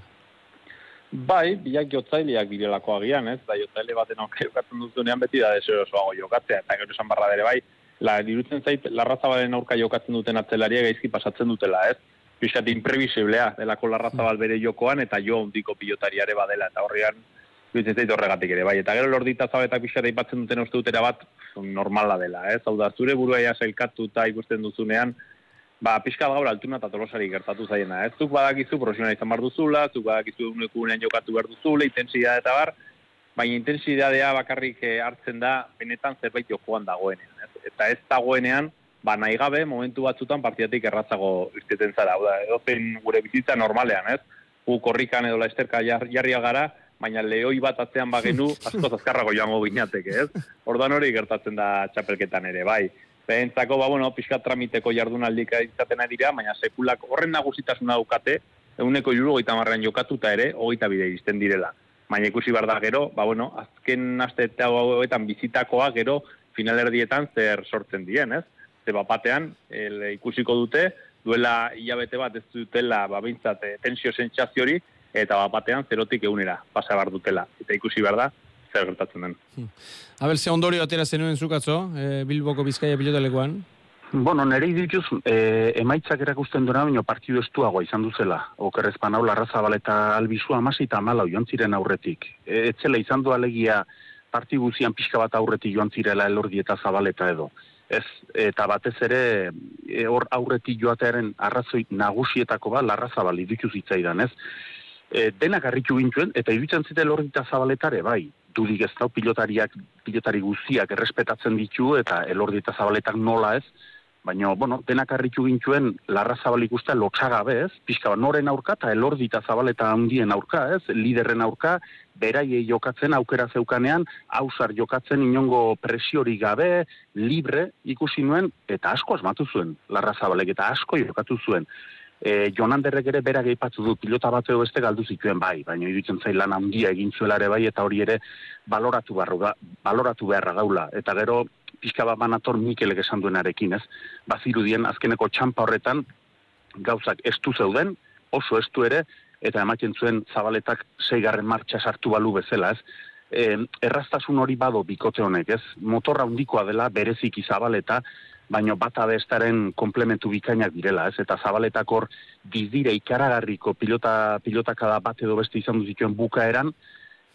Bai, biak jotzaileak direlako agian, ez? Da jotzaile baten auka jokatzen duzunean beti da deserosoago jokatzea, eta gero esan barra dere bai, la, dirutzen zait, larrazabalen aurka jokatzen duten atzelaria gaizki pasatzen dutela, ez? Pixat imprevisiblea delako larrazabal bere jokoan eta jo ondiko pilotariare badela eta horrean duitzen zait horregatik ere bai. Eta gero lordita zabetak pixat aipatzen duten uste dutera bat normala dela, ez? Hau da, zure burua ja zailkatu eta ikusten duzunean, ba, pixka gaur altuna eta tolosari gertatu zaiena, ez? Zuk badakizu profesional izan bar duzula, zuk badakizu unekunean jokatu behar duzula, intensidade eta bar, baina intensidadea bakarrik eh, hartzen da benetan zerbait jokoan dagoenean, ez? Eta ez dagoenean, ba nahi gabe momentu batzutan partidatik erratzago irteten zara. Hau da, edozen gure bizitza normalean, ez? Gu korrikan edo laesterka jarria gara, baina lehoi bat atzean bagenu asko zazkarrago joango binateke, ez? Ordan hori gertatzen da txapelketan ere, bai. Behentzako, ba, bueno, pixka tramiteko jardunaldik izaten dira, baina sekulak horren nagusitasuna daukate, eguneko juru goita marrean jokatuta ere, hogeita bide izten direla. baina ikusi behar da gero, ba bueno, azken aste eta hauetan bizitakoa gero finalerdietan zer sortzen dien, ez? Ze batean el, ikusiko dute, duela hilabete bat ez dutela, ba bintzat, e, tensio sentsazio hori, eta batean zerotik egunera pasa behar dutela. Eta ikusi behar da, zer gertatzen den. Hmm. Abel, ze ondorio atera zenuen zukatzo, e, Bilboko Bizkaia pilotalekoan? Bueno, nire dituz, e, emaitzak erakusten duena, baina partidu estuagoa izan duzela. Okerrez panau, larrazabal eta albizu amasi eta amala joan ziren aurretik. E, etzela izan du alegia partidu zian pixka bat aurretik joan zirela elordi eta zabaleta edo. Ez, eta batez ere, e, hor aurretik joatearen arrazoi nagusietako bat, larrazabal idutu zitzaidan, ez? E, denak harritu gintuen, eta iruditzen zite elordi eta zabaletare, bai, dudik ez da, pilotariak, pilotari guztiak errespetatzen ditu, eta elordi eta zabaletak nola ez, baina, bueno, denak harritu gintuen larra zabalik uste lotxagabe ez, pixka bat noren aurka eta elordi eta zabaleta handien aurka ez, liderren aurka, beraiei jokatzen aukera zeukanean, hausar jokatzen inongo presiori gabe, libre ikusi nuen, eta asko asmatu zuen larra zabalek, eta asko jokatu zuen. E, Jonanderrek ere berak aipatzu du pilota bat edo beste galdu zituen bai, baina iruditzen zail lan handia egin zuela ere bai, eta hori ere baloratu, barru, baloratu beharra gaula. Eta gero, pixka bat banator Mikelek esan duenarekin, ez? Bazirudien azkeneko txampa horretan gauzak estu zeuden, oso estu ere, eta ematen zuen zabaletak zeigarren martxa sartu balu bezala, ez? E, erraztasun hori bado bikote honek, ez? Motorra handikoa dela, bereziki zabaleta, baino bata bestaren komplementu bikainak direla, ez? Eta zabaletak hor dizdire ikaragarriko pilota, pilotakada bat edo beste izan duzituen bukaeran,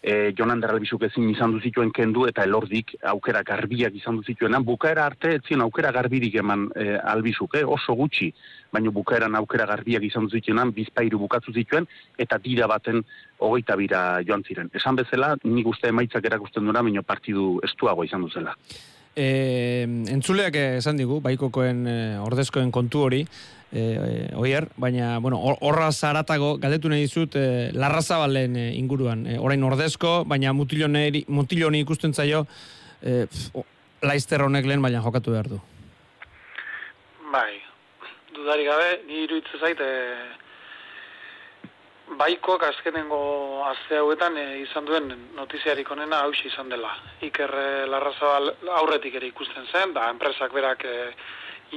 e, Jonan Derralbizuk ezin izan duzituen kendu eta elordik aukera garbiak izan duzituenan, bukaera arte etzien aukera garbirik eman e, albizuk, eh? oso gutxi, baino bukaeran aukera garbiak izan duzituenan, bizpairu bukatu zituen, eta dira baten hogeita bira joan ziren. Esan bezala, nik uste emaitzak erakusten duena, baino partidu estuago izan duzela. E, entzuleak esan digu, baikokoen e, ordezkoen kontu hori, e, oier, baina, bueno, horra zaratago, galdetu nahi dizut, e, larrazabalen e, inguruan, e, orain ordezko, baina mutiloni ikusten zaio, e, laizter honek lehen, baina jokatu behar du. Bai, dudari gabe, ni iruditzen zaite, baikok azkenengo azte hauetan e, izan duen notiziarik onena hausi izan dela. Iker e, Larrazabal aurretik ere ikusten zen, da enpresak berak e,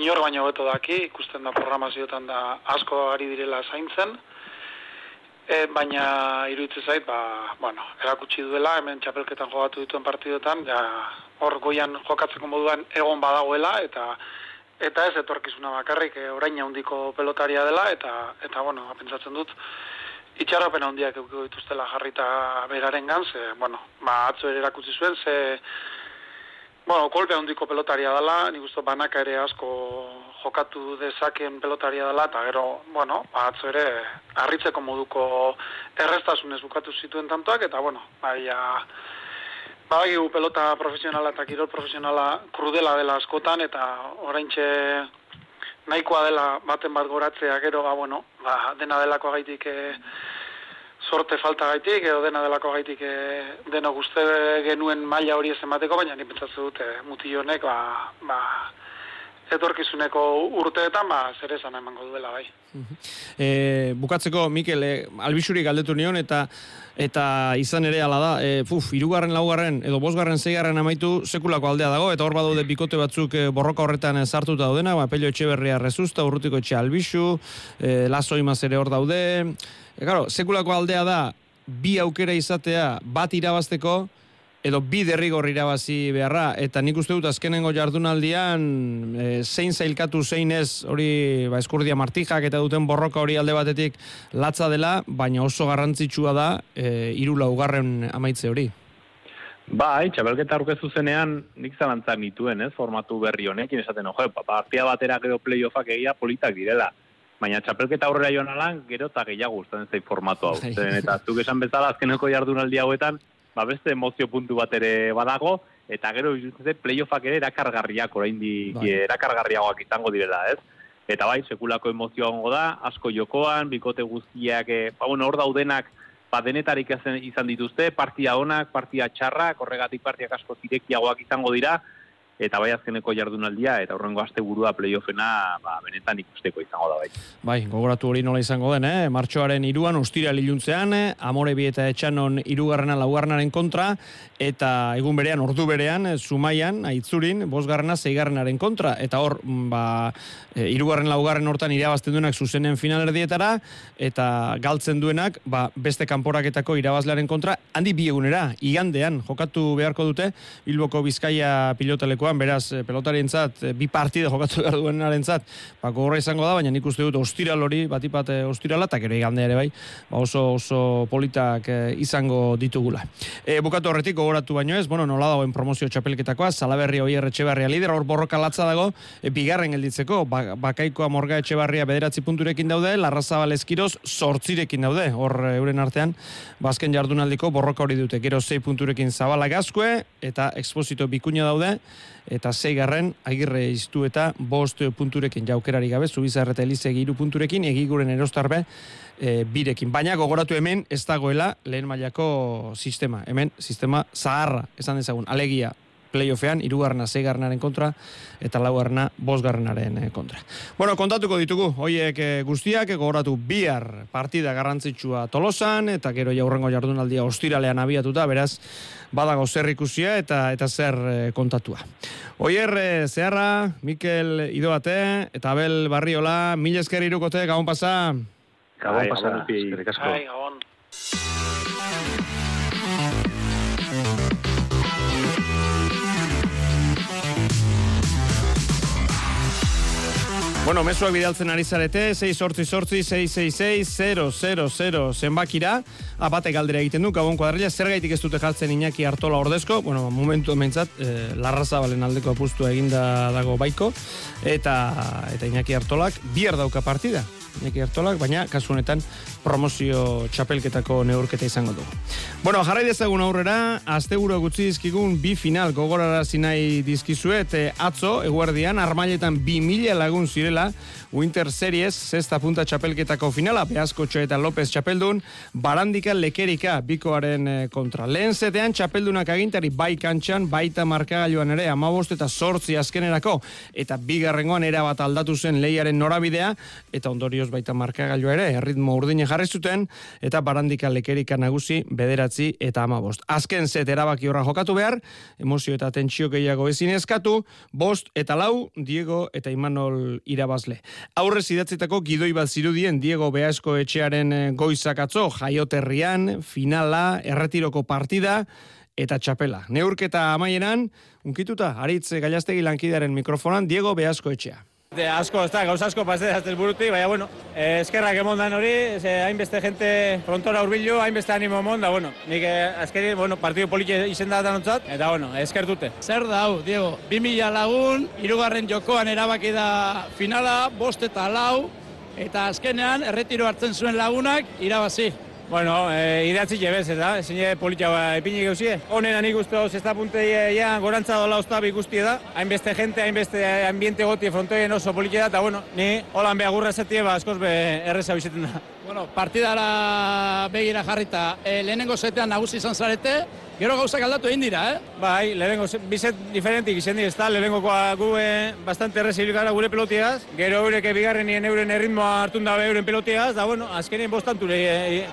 inor baino beto daki, ikusten da programazioetan da asko ari direla zaintzen, e, baina iruditzen zait, ba, bueno, erakutsi duela, hemen txapelketan jogatu dituen partidotan, ja, hor goian jokatzeko moduan egon badagoela, eta eta ez etorkizuna bakarrik e, orain handiko pelotaria dela, eta, eta bueno, pentsatzen dut, itxaropen handiak eukiko dituztela jarrita beraren gan, ze, bueno, ba, atzo ere erakutsi zuen, ze, bueno, kolpe handiko pelotaria dela, nik uste banaka ere asko jokatu dezaken pelotaria dela, eta gero, bueno, ba, atzo ere, harritzeko moduko errestasunez bukatu zituen tantoak, eta, bueno, bai, bai, pelota profesionala eta kirol profesionala krudela dela askotan, eta oraintxe nahikoa dela baten bat goratzea gero ba bueno ba dena delako gaitik e, sorte falta gaitik edo dena delako gaitik e, deno guzte genuen maila hori ez emateko baina ni pentsatzen dut e, muti honek ba, ba etorkizuneko urteetan ba zer esan emango duela bai. E, bukatzeko Mikel e, albisuri galdetu nion eta eta izan ere hala da, e, puf, irugarren, laugarren, edo bosgarren, zeigarren amaitu sekulako aldea dago, eta hor badaude bikote batzuk e, borroka horretan sartuta daudena, ba, pelio etxe berria rezusta, urrutiko etxe albisu, e, lazo imaz ere hor daude, e, claro, sekulako aldea da, bi aukera izatea, bat irabazteko, edo bi derrigor irabazi beharra, eta nik uste dut azkenengo jardunaldian e, zein zailkatu zein ez hori ba, eskurdia martijak eta duten borroka hori alde batetik latza dela, baina oso garrantzitsua da e, irula ugarren amaitze hori. Bai, txabelketa aurkezu zenean nik zalantzak nituen, ez, formatu berri honekin esaten, ojo, partia batera gero playoffak egia politak direla. Baina txapelketa aurrera joan alan, gero eta gehiago gustatzen zei formatu hau. Bai. Zen, eta zuk esan bezala azkeneko jardunaldi hauetan, ba beste emozio puntu bat ere badago, eta gero izutzen playoffak ere erakargarriak oraindik bai. erakargarriagoak izango direla, ez? Eta bai, sekulako emozioa ongo da, asko jokoan, bikote guztiak, e, ba, bueno, hor daudenak, ba, denetarik izan dituzte, partia onak, partia txarrak, horregatik partiak asko zirekiagoak izango dira, eta bai azkeneko jardunaldia eta horrengo asteburua playoffena ba, benetan ikusteko izango da bai. Bai, gogoratu hori nola izango den, eh? Martxoaren iruan, ustira liluntzean, eh? amore bi eta etxanon irugarrena laugarrenaren kontra, eta egun berean, ordu berean, eh, Zumaian, aitzurin, bosgarrena zeigarrenaren kontra, eta hor, mm, ba, e, irugarren laugarren hortan irabazten duenak zuzenen finalerdietara, eta galtzen duenak, ba, beste kanporaketako irabazlearen kontra, handi bi egunera, igandean, jokatu beharko dute, Bilboko Bizkaia pilotalekoan, beraz, eh, pelotarientzat, eh, bi partide jokatu behar duenarentzat, ba, gogorra izango da, baina nik uste dut ostiral hori, batipat eh, ostirala, eta gero igande ere bai, ba, oso, oso politak izango ditugula. E, bukatu horretik, gogoratu baino ez, bueno, nola dagoen promozio txapelketakoa, salaberri hoi erretxebarria lider, hor borroka latza dago, e, bigarren gelditzeko, ba, bakaikoa morga etxebarria bederatzi punturekin daude, larrazabal eskiroz sortzirekin daude, hor euren artean, bazken ba, jardunaldiko borroka hori dute, gero zei punturekin zabala gazkue, eta eksposito bikuña daude, eta zeigarren agirre iztu eta bost punturekin jaukerari gabe, zubizar eta elizegi iru punturekin, egiguren erostarbe e, birekin. Baina gogoratu hemen ez dagoela lehen mailako sistema. Hemen sistema zaharra, esan dezagun, alegia playoffean, irugarna zeigarnaren kontra, eta laugarna bosgarrenaren eh, kontra. Bueno, kontatuko ditugu, hoiek eh, guztiak, gogoratu bihar partida garrantzitsua tolosan, eta gero jaurrengo jardunaldia ostiralean abiatuta, beraz, badago zer ikusia eta eta zer eh, kontatua. Oier, zeharra, Mikel Idoate, eta Abel Barriola, mil esker irukote, gabon pasa. Gabon pasa, gabon. Bueno, mesuak bidaltzen ari zarete, 6 sortzi sortzi, 666 zenbakira, abate galdera egiten du, gabon kuadrilla, zer gaitik ez dute jartzen Iñaki Artola ordezko, bueno, momentu ementzat, eh, larraza balen aldeko apustua eginda dago baiko, eta, eta Iñaki Artolak bier dauka partida, Iñaki Artolak, baina kasu honetan promozio txapelketako neurketa izango du. Bueno, jarrai dezagun aurrera, asteburu gutxi dizkigun bi final gogorarazi nahi dizkizuet eh, atzo, eguerdian, armailetan bi mila lagun zirela, Winter Series, zesta punta txapelketako finala, Beazko eta López txapeldun, barandika lekerika bikoaren eh, kontra. Lehen zetean txapeldunak agintari bai kantxan, baita markagailuan ere, amabost eta sortzi azkenerako, eta bigarrengoan era bat aldatu zen leiaren norabidea, eta ondorioz baita markagailua ere, erritmo urdine jarri zuten, eta barandika lekerika nagusi, bederatzi eta amabost. Azken zet erabaki horra jokatu behar, emozio eta tentsio gehiago ezin eskatu, bost eta lau, Diego eta Imanol irabazle. Aurrez idatzitako gidoi bat zirudien Diego Beasko etxearen eh, goizakatzo, jaioterrian, finala, erretiroko partida, eta txapela. Neurketa amaieran, unkituta, aritz gailaztegi lankidaren mikrofonan, Diego Beasko etxea. De asko, ez da, gauz asko pasete azte buruti, baina, bueno, eh, eskerrak emon dan hori, hainbeste gente frontora urbilu, hainbeste animo emon, da, bueno, nik eh, azkeri, bueno, partidu politi izen da ontzat, eta, bueno, eskertute. Zer da, hau, Diego, 2000 lagun, irugarren jokoan erabaki da finala, bost eta lau, eta azkenean, erretiro hartzen zuen lagunak, irabazi. Bueno, eh, idatzi jebez, eta, ezin je politia ba, epini gauzie. Honen anik uste hau, zesta puntei ja, gorantza dola oztabi guzti da. Hainbeste jente, hainbeste ambiente goti frontoien oso politia da, eta bueno, ni holan beha gurra zetie, ba, askoz be erreza bizeten da. Bueno, partidara begira jarrita, e, lehenengo zetean nagusi izan zarete, gero gauzak aldatu egin dira, eh? Bai, lehenengo bizet diferentik izan dira, ez da, lehenengo gu e, bastante errezi gara gure pelotiaz, gero eureke bigarrenien euren erritmoa hartun dabe euren pelotiaz, da, bueno, azkenien bostanture, e,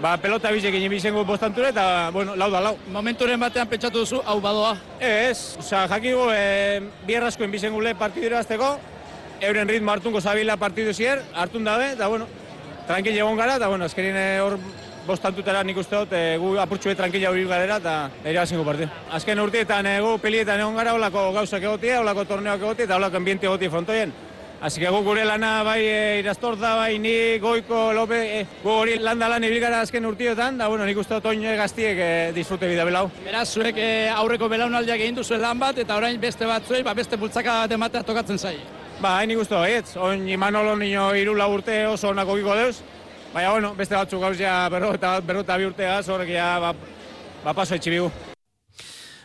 ba, pelota bizekin ibizengo bostanture eta, bueno, lau da lau. Momenturen batean pentsatu duzu, hau badoa? Ez, oza, jakigu, e, bierraskoen bizengule partidura azteko, euren ritmo hartunko zabila partidu zier, hartun dabe, eta, bueno, tranquil egon gara, eta, bueno, azkerin eh, hor bostantutera nik uste dut, e, gu apurtxue tranquila hori gara, eta ere bazinko partidu. Azken urteetan, e, gu pelietan egon gara, holako gauzak egotia, holako torneoak egotia, eta holako ambiente egotia frontoien. Así que gure lana bai e, irastorza, bai ni goiko lope, e, gu hori landa lan ibilgara azken urtiotan, da bueno, nik uste dut gaztiek e, disfrute bida belau. Beraz, zuek e, aurreko belaunaldiak egin duzu lan bat, eta orain beste bat zuei, ba, beste bultzaka bat ematea tokatzen zai. Ba, hain ikustu, ez, oin Imanolo nio irula urte oso onako giko deuz, baina, bueno, beste batzuk gauz ja berro eta, berro eta bi urteaz, horrek ja, ba, ba paso etxibigu.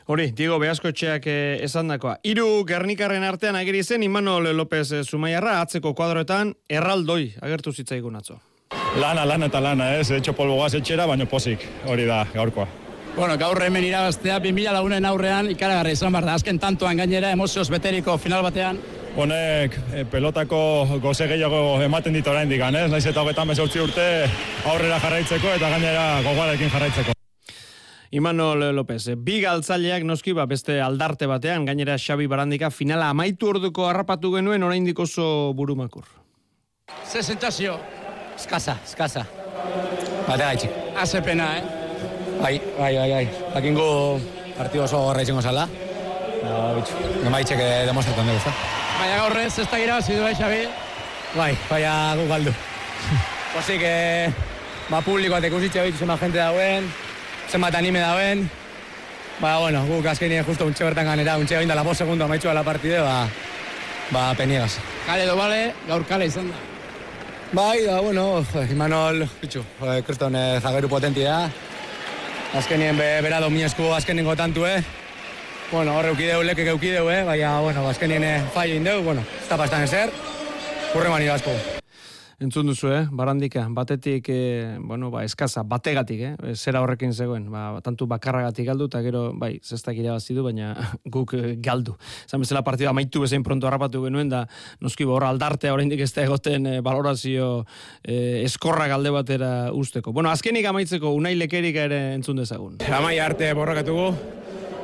Hori, Diego Beaskotxeak eh, esan dakoa. Iru Gernikarren artean ageri zen Imanol López eh, Zumaiarra atzeko kuadroetan erraldoi agertu zitzaigun atzo. Lana, lana eta lana, ez, etxo polbo etxera, baina pozik, hori da, gaurkoa. Bueno, gaur hemen irabaztea, 2000 lagunen aurrean ikaragarri izan behar da. Azken tantoan gainera, emozioz beteriko final batean. Honek eh, pelotako goze gehiago ematen ditu orain digan, ez? Naiz eta hogetan bezortzi urte aurrera jarraitzeko eta gainera gogoarekin jarraitzeko. Imanol López, bi galtzaileak noski ba beste aldarte batean, gainera Xabi Barandika finala amaitu orduko harrapatu genuen oraindik oso burumakur. Ze sentsazio? Eskasa, eskasa. Bate gaitxik. Pena, eh? Bai, bai, bai, bai. Bakingo partido oso gorra izango zala. No, bitxu. No maitxek eh, demostratan dugu, ezta? Baina gaurrez, ez da irabazi du, eh, Xabi? Bai, baina gu galdu. Posik, eh, ba, publikoat ikusitxe bitu zenbat jente dauen, zenbat anime dauen. Ba, bueno, guk azkenien justo untxe bertan ganera, untxe gainda la segundo amaitxu la partide, ba, ba, peniegas. Kale do bale, gaur kale izan da. Bai, da, bueno, Imanol, bitxu, jo, kriston eh, zageru potentia. Azkenien be, bera dominesku azkenengo tantu, eh? Bueno, horre eukideu, lekek eukideu, eh? Baina, bueno, azkenien eh, fallo indeu, bueno, ez da pastan ezer. Hurre irazko. Entzun duzu, eh? Barandika, batetik, eh, bueno, ba, eskaza, bategatik, eh? Zera horrekin zegoen, ba, tantu bakarragatik galdu, eta gero, bai, zestak irabazi du, baina guk eh, galdu. Zan bezala partida amaitu bezain pronto harrapatu genuen, da, noski, ba, horra aldartea oraindik ez da egoten eh, valorazio eh, eskorra galde batera usteko. Bueno, azkenik amaitzeko, unai lekerik ere entzun dezagun. Amai arte borrakatugu,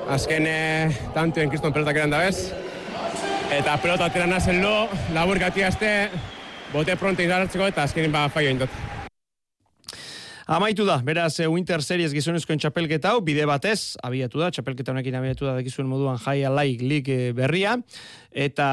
azken eh, tantuen kriston pelotak eran da bez, eta pelota atera nazen lo, labur gati azte, bote pronto izarratzeko eta azkenin ba faio indot. Amaitu da, beraz, eh, Winter Series gizonezkoen txapelketa hau, bide batez, abiatu da, txapelketa honekin abiatu da, dakizuen moduan Jai Alaik eh, berria, eta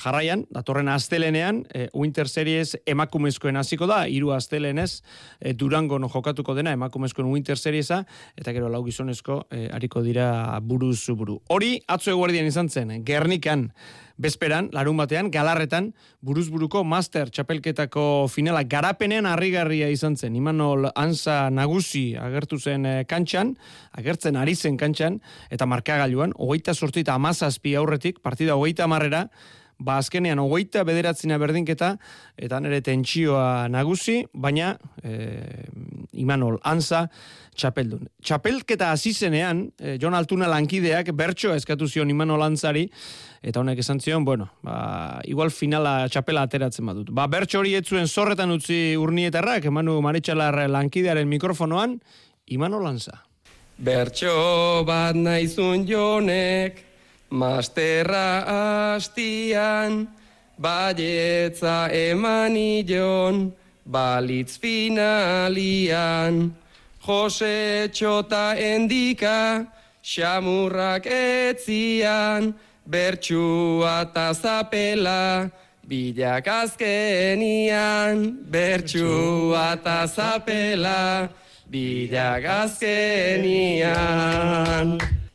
jarraian, datorren astelenean, e, Winter Series emakumezkoen hasiko da, hiru astelenez, e, Durango no jokatuko dena emakumezkoen Winter Seriesa, eta gero lau gizonezko e, hariko dira buruz buru. Hori, atzo eguardian izan zen, Gernikan, Bezperan, larun batean, galarretan, buruzburuko master txapelketako finala garapenean harrigarria izan zen. Imanol Anza nagusi agertu zen e, kantxan, agertzen ari zen kantxan, eta markagailuan, hogeita sortzita amazazpi aurretik, partida hogeita marrera, ba azkenean hogeita bederatzina berdinketa, eta nire tentsioa nagusi, baina e, Imanol Anza txapeldun. Txapelketa hasi zenean, e, Jon Altuna lankideak bertsoa eskatu zion Imanol Anzari, eta honek esan zion, bueno, ba, igual finala txapela ateratzen badut. Ba, bertso hori etzuen zorretan utzi urnietarrak, Emanu Maritxalar lankidearen mikrofonoan, Imanol Anza. Bertso bat naizun jonek, Masterra hastian, baietza eman ion, balitz finalian. Jose txota endika, xamurrak etzian, bertxua eta zapela, bilak azkenian, bertxua eta zapela, bilak azkenian.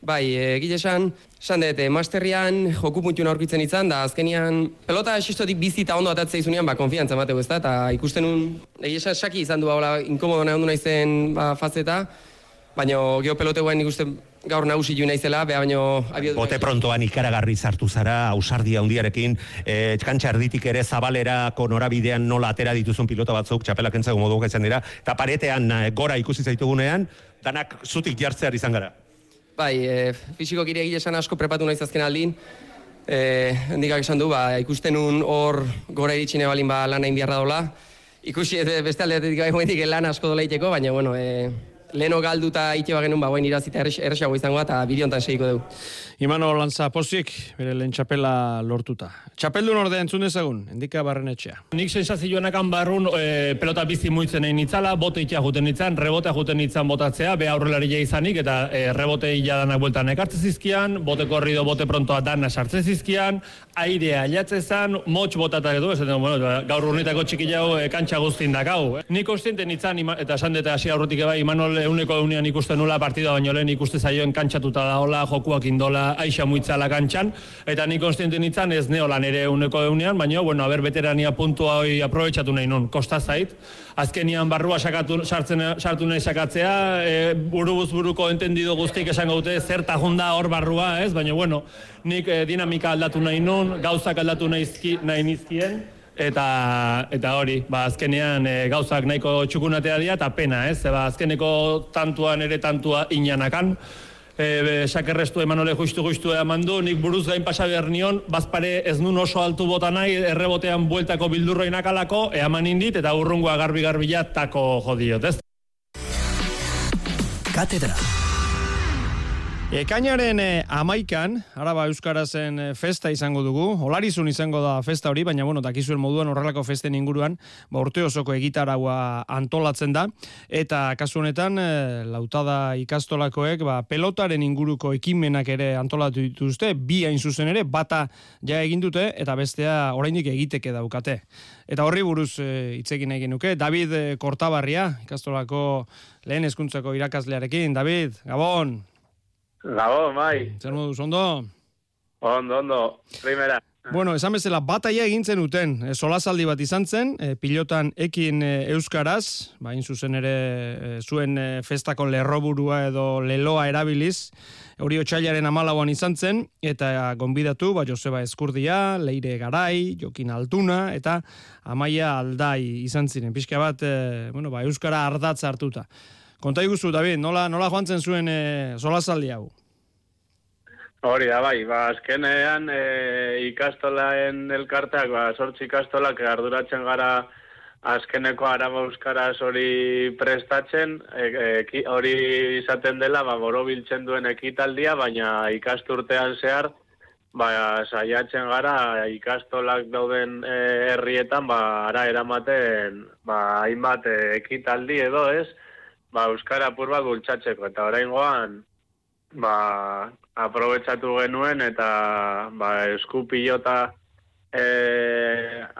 Bai, egile esan, esan dut, eh, masterrian joku puntiun aurkitzen izan, da azkenian pelota esistotik bizi eta ondo atatzea izunean, ba, konfiantza mateu ez da, eta ikusten un, egile esan, saki izan du, ba, inkomodo nahi ondu naizen ba, fazeta, baina geho pelotegoen ikusten gaur nagusi ju naizela, beha baino... Bote prontoan ikaragarri sartu zara, ausardia hundiarekin, e, txantxa erditik ere zabalerako norabidean nola atera dituzun pilota batzuk, txapelak entzago modu izan dira, eta paretean eh, gora ikusi zaitugunean, danak zutik jartzear izan gara. Bai, e, fisiko kire esan asko prepatu naiz azken aldin. E, hendikak esan du, ba, ikusten un hor gora iritxine balin ba lan hain biharra dola. Ikusi beste aldeatetik bai lan asko dola iteko, baina bueno, e, leno galduta ite bagenun ba, bain irazita erresago izango eta bidiontan segiko dugu. Imano Lantza Pozik, bere lehen txapela lortuta. Txapeldun orde entzun dezagun, endika barren etxea. Nik sensazioanak barrun e, pelota bizi muitzen egin itzala, bote itxea juten itzan, rebote juten itzan botatzea, be aurrelari izanik, eta e, rebote danak bueltan ekartze zizkian, bote korrido, bote prontoa dana sartze zizkian, airea ailatze zan, motx botata edo, ez bueno, ba, gaur urnitako txiki jau e, kantxa guztin dakau. Eh? Nik ostienten itzan, ima, eta sandeta hasi aurrutik eba, Imanol euneko eunian ikusten nula partida baino lehen ikuste zaioen kantxatuta da hola, jokuak indola, aixa muitzala kantxan, eta nik konstienten itzan ez neolan ere uneko eunean, baina, bueno, haber veterania puntua hoi aprobetsatu nahi nun, kosta zait. Azkenian barrua sakatu, sartzen, sartu nahi sakatzea, e, burubuz buruko entendido guztik esango dute, zerta junda hor barrua, ez? Baina, bueno, nik e, dinamika aldatu nahi nun, gauzak aldatu nahi, nahi nizkien, eta eta hori, ba azkenean e, gauzak nahiko txukunatea dira eta pena, ez? Ba azkeneko tantuan ere tantua inanakan. E, sakerrestu emanole justu justu emandu, nik buruz gain pasa behar nion, bazpare ez nun oso altu bota nahi, errebotean bueltako bildurroinak alako, eaman indit, eta urrungoa garbi-garbila tako jodiot, ez? Katedra. Ekainaren e, amaikan, araba euskarazen e, festa izango dugu, olarizun izango da festa hori, baina bueno, dakizuen moduan horrelako festen inguruan, ba, urte osoko egitaraua antolatzen da, eta kasu honetan, e, lautada ikastolakoek, ba, pelotaren inguruko ekimenak ere antolatu dituzte, bi hain zuzen ere, bata ja egin dute, eta bestea oraindik egiteke daukate. Eta horri buruz hitzekin egin nuke, David Kortabarria, ikastolako lehen hezkuntzako irakaslearekin, David, Gabon! Gabo, mai. Zer moduz, ondo? Ondo, ondo, primera. Bueno, esan bezala, bataia egintzen uten, e, solasaldi bat izan zen, e, pilotan ekin e, euskaraz, bain zuzen ere e, zuen e, festako lerroburua edo leloa erabiliz, hori otxailaren amalauan izan zen, eta gonbidatu, ba, Joseba Eskurdia, Leire Garai, Jokin Altuna, eta Amaia Aldai izan ziren. Pixka bat, e, bueno, ba, euskara ardatza hartuta. Konta iguzu, David, nola, nola joan zen zuen e, solasaldi hau? Hori da, bai, ba, azkenean e, ikastolaen elkarteak, ba, sortzi ikastolak arduratzen gara azkeneko araba euskaraz hori prestatzen, e, e, hori izaten dela, ba, biltzen duen ekitaldia, baina ikasturtean zehar, ba, saiatzen gara ikastolak dauden e, herrietan, ba, ara eramaten, ba, hainbat e, ekitaldi edo ez, ba, euskara apur bat gultzatzeko, eta oraingoan ba, aprobetsatu genuen eta ba, eskupilota e,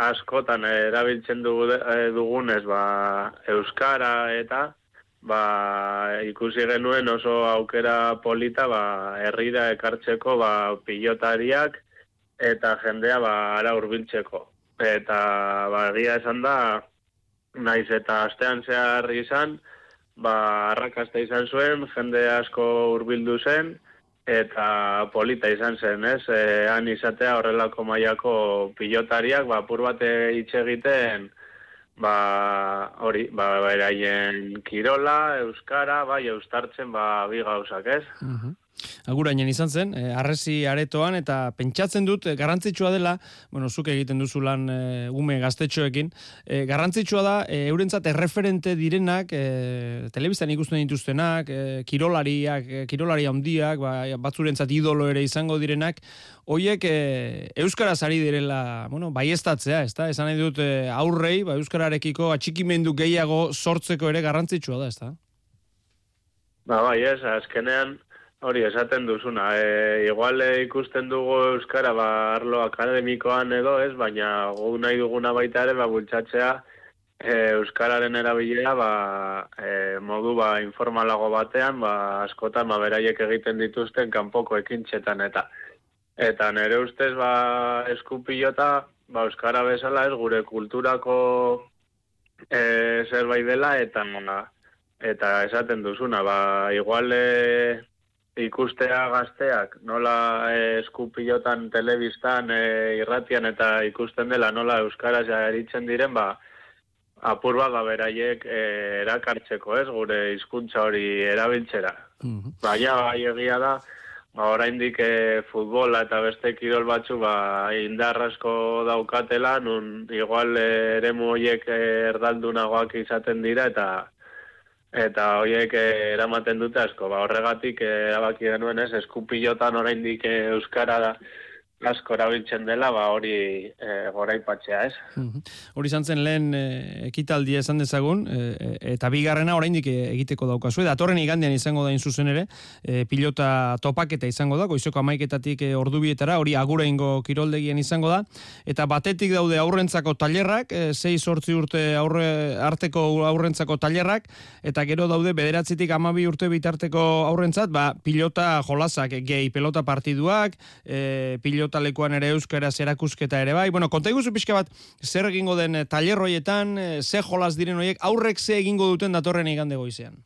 askotan erabiltzen dugu, e, dugunez ba, euskara eta ba, ikusi genuen oso aukera polita ba, herrira ekartzeko ba, pilotariak eta jendea ba, ara urbiltzeko. Eta ba, egia esan da, naiz eta astean zehar izan, ba, arrakasta izan zuen, jende asko hurbildu zen, eta polita izan zen, ez? E, han izatea horrelako mailako pilotariak, ba, pur bate hitz egiten, ba, hori, ba, beraien kirola, euskara, bai, eustartzen, ba, bi gauzak, ez? Uh agurainen izan zen, e, arrezi aretoan, eta pentsatzen dut, e, garrantzitsua dela, bueno, zuk egiten duzu lan e, ume gaztetxoekin, e, garrantzitsua da, e, eurentzat erreferente direnak, e, telebiztan ikusten dituztenak, e, kirolariak, e, kirolari handiak, ba, batzurentzat idolo ere izango direnak, hoiek e, euskaraz ari direla, bueno, bai estatzea, ez da? Esan nahi dut e, aurrei, ba, euskararekiko atxikimendu gehiago sortzeko ere garrantzitsua da, ez da? Ba, bai, ez, azkenean, Hori, esaten duzuna. E, igual e, ikusten dugu Euskara, ba, arlo akademikoan edo, ez, baina gu nahi duguna baita ere, ba, bultzatzea e, Euskararen erabilera, ba, e, modu, ba, informalago batean, ba, askotan, ba, beraiek egiten dituzten kanpoko ekintxetan, eta eta nere ustez, ba, eskupilota, ba, Euskara bezala, ez, gure kulturako e, zerbait dela, eta, eta esaten duzuna, ba, igual, e, ikustea gazteak, nola e, eskupilotan telebistan e, irratian eta ikusten dela nola euskaraz ja eritzen diren, ba, apur bat ba, beraiek e, erakartzeko, ez, gure hizkuntza hori erabiltzera. Mm -hmm. Baina, bai egia da, ba, oraindik e, futbola eta beste kirol batzu, ba, indarrasko daukatela, nun igual e, eremu horiek e, erdaldunagoak izaten dira, eta eta horiek eh, eramaten dute asko, ba, horregatik eh, erabaki denuen ez, eskupilotan oraindik eh, euskara da, asko erabiltzen dela, ba hori e, gora ipatzea, ez? Hori izan zen lehen e, ekitaldia esan dezagun, e, eta bigarrena oraindik egiteko daukazu, eta atorren igandean izango da zuzen ere, e, pilota topaketa izango da, goizoko amaiketatik e, ordubietara, hori agureingo kiroldegien izango da, eta batetik daude aurrentzako tailerrak, e, 6 urte aurre, arteko aurrentzako tailerrak, eta gero daude bederatzitik amabi urte bitarteko aurrentzat, ba, pilota jolasak, gehi pelota partiduak, e, pilota talekuan ere euskara zerakusketa ere bai. Bueno, konta iguzu pixka bat, zer egingo den eh, talerroietan, eh, ze jolas diren horiek, aurrek ze egingo duten datorren igande goizean?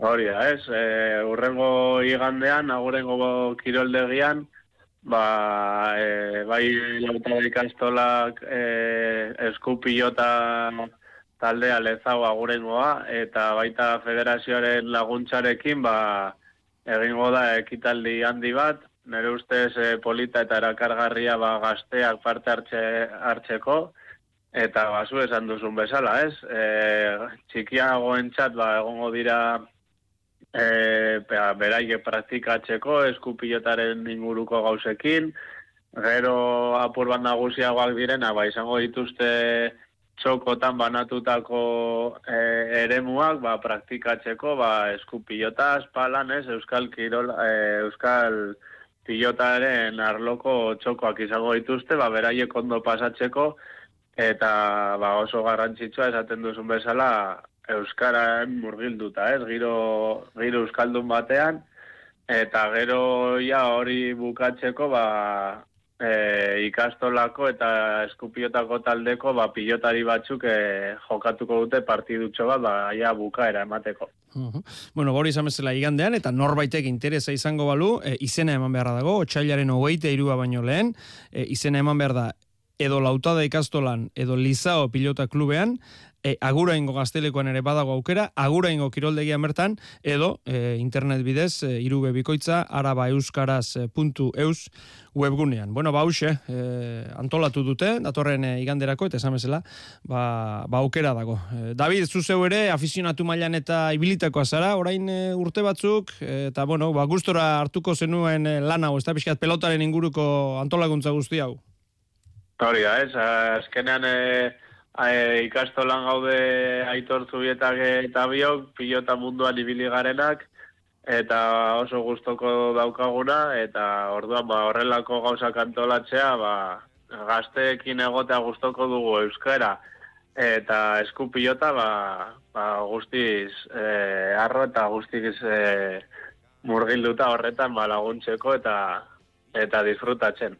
Hori da, ez, e, urrengo igandean, agurengo kiroldegian, ba, e, bai lauta ikastolak e, eskupilota taldea lezau agurengoa, eta baita federazioaren laguntzarekin, ba, egingo da ekitaldi handi bat, nire ustez e, polita eta erakargarria ba, gazteak parte hartze, hartzeko, eta basu esan duzun bezala, ez? E, txikiagoen txat, ba, egongo dira e, beraike praktikatzeko eskupilotaren inguruko gauzekin, gero apur bat nagusiagoak direna, ba, izango dituzte txokotan banatutako e, eremuak ba, praktikatzeko ba, eskupilota, espalan, ez, euskal, kirol, e, euskal pilotaren arloko txokoak izango dituzte, ba, beraiek ondo pasatzeko, eta ba, oso garrantzitsua esaten duzun bezala, euskaran murgilduta, ez? Giro, giro euskaldun batean, eta gero ja hori bukatzeko, ba, e, ikastolako eta eskupiotako taldeko, ba, pilotari batzuk e, jokatuko dute partidutxo bat, ba, ja bukaera emateko. Bueno, gori izan bezala igandean, eta norbaitek interesa izango balu, e, izena eman beharra dago, otxailaren hogeite irua baino lehen, e, izena eman behar da, edo lautada ikastolan, edo lizao pilota klubean, e, aguraingo gaztelekoan ere badago aukera, aguraingo kiroldegia mertan, edo e, internet bidez, e, irube bikoitza, arabaeuskaraz.eus webgunean. Bueno, ba, e, antolatu dute, datorren e, iganderako, eta esan bezala, ba, ba aukera dago. E, David, zuzeu ere, afizionatu mailan eta ibilitako azara, orain e, urte batzuk, e, eta bueno, ba, gustora hartuko zenuen e, lan hau, ez da pixkat pelotaren inguruko antolakuntza guzti hau? Hori da, ez, azkenean... E e, ikastolan gaude aitor zubietak eta biok, pilota munduan ibili garenak, eta oso gustoko daukaguna, eta orduan ba, horrelako gauzak antolatzea, ba, gazteekin egotea gustoko dugu euskara, eta esku pilota ba, ba, guztiz e, arro eta guztiz e, murgilduta horretan ba, laguntzeko eta eta disfrutatzen.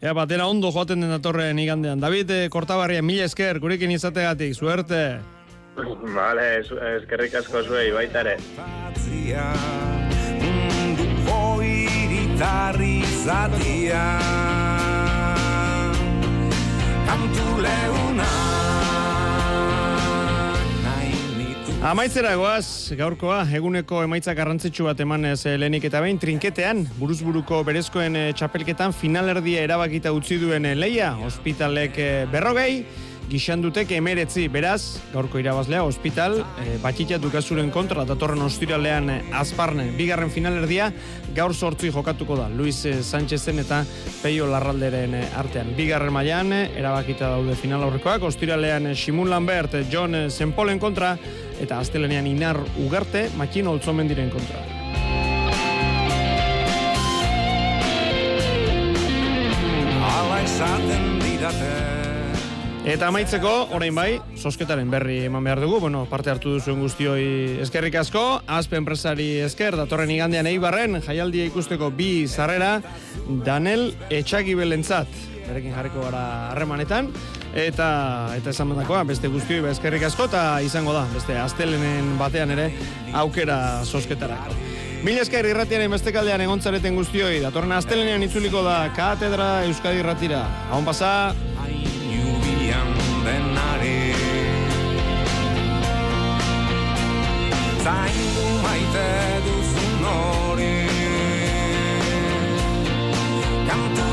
Ea, batera ondo joaten den datorren igandean. David, eh, kortabarria, mila esker, gurekin izategatik, suerte. Vale, eskerrik asko zuei, baita ere. Munduko iritarri zatia Kantu Amaitzera goaz, gaurkoa, eguneko emaitza garrantzitsu bat emanez eh, lehenik eta behin, trinketean, buruzburuko berezkoen eh, txapelketan finalerdia erabakita utzi duen eh, leia, ospitalek berrogei, gixan dutek emeretzi, beraz, gaurko irabazlea, hospital, e, batxitia dukazuren kontra, datorren ostiralean azparne, bigarren finalerdia, gaur sortzi jokatuko da, Luis Sánchezen eta Peio Larralderen artean. Bigarren mailan erabakita daude final aurrekoak, ostiralean Simun Lambert, John Zenpolen kontra, eta astelenean Inar Ugarte, Makin Oltzomendiren kontra. Esaten didate Eta amaitzeko, orain bai, sosketaren berri eman behar dugu, bueno, parte hartu duzuen guztioi eskerrik asko, azpe enpresari esker, datorren igandean eibarren, jaialdia ikusteko bi zarrera, Danel Etxagi belentzat, berekin jarriko gara harremanetan, eta eta esan bandakoa, beste guztioi ba, eskerrik asko, eta izango da, beste astelenen batean ere, aukera sosketarako. Mila esker irratiaren beste kaldean egontzareten guztioi, datorren astelenean itzuliko da Katedra Euskadi Irratira. Hau pasa, Zaindu maite duzun hori Kantu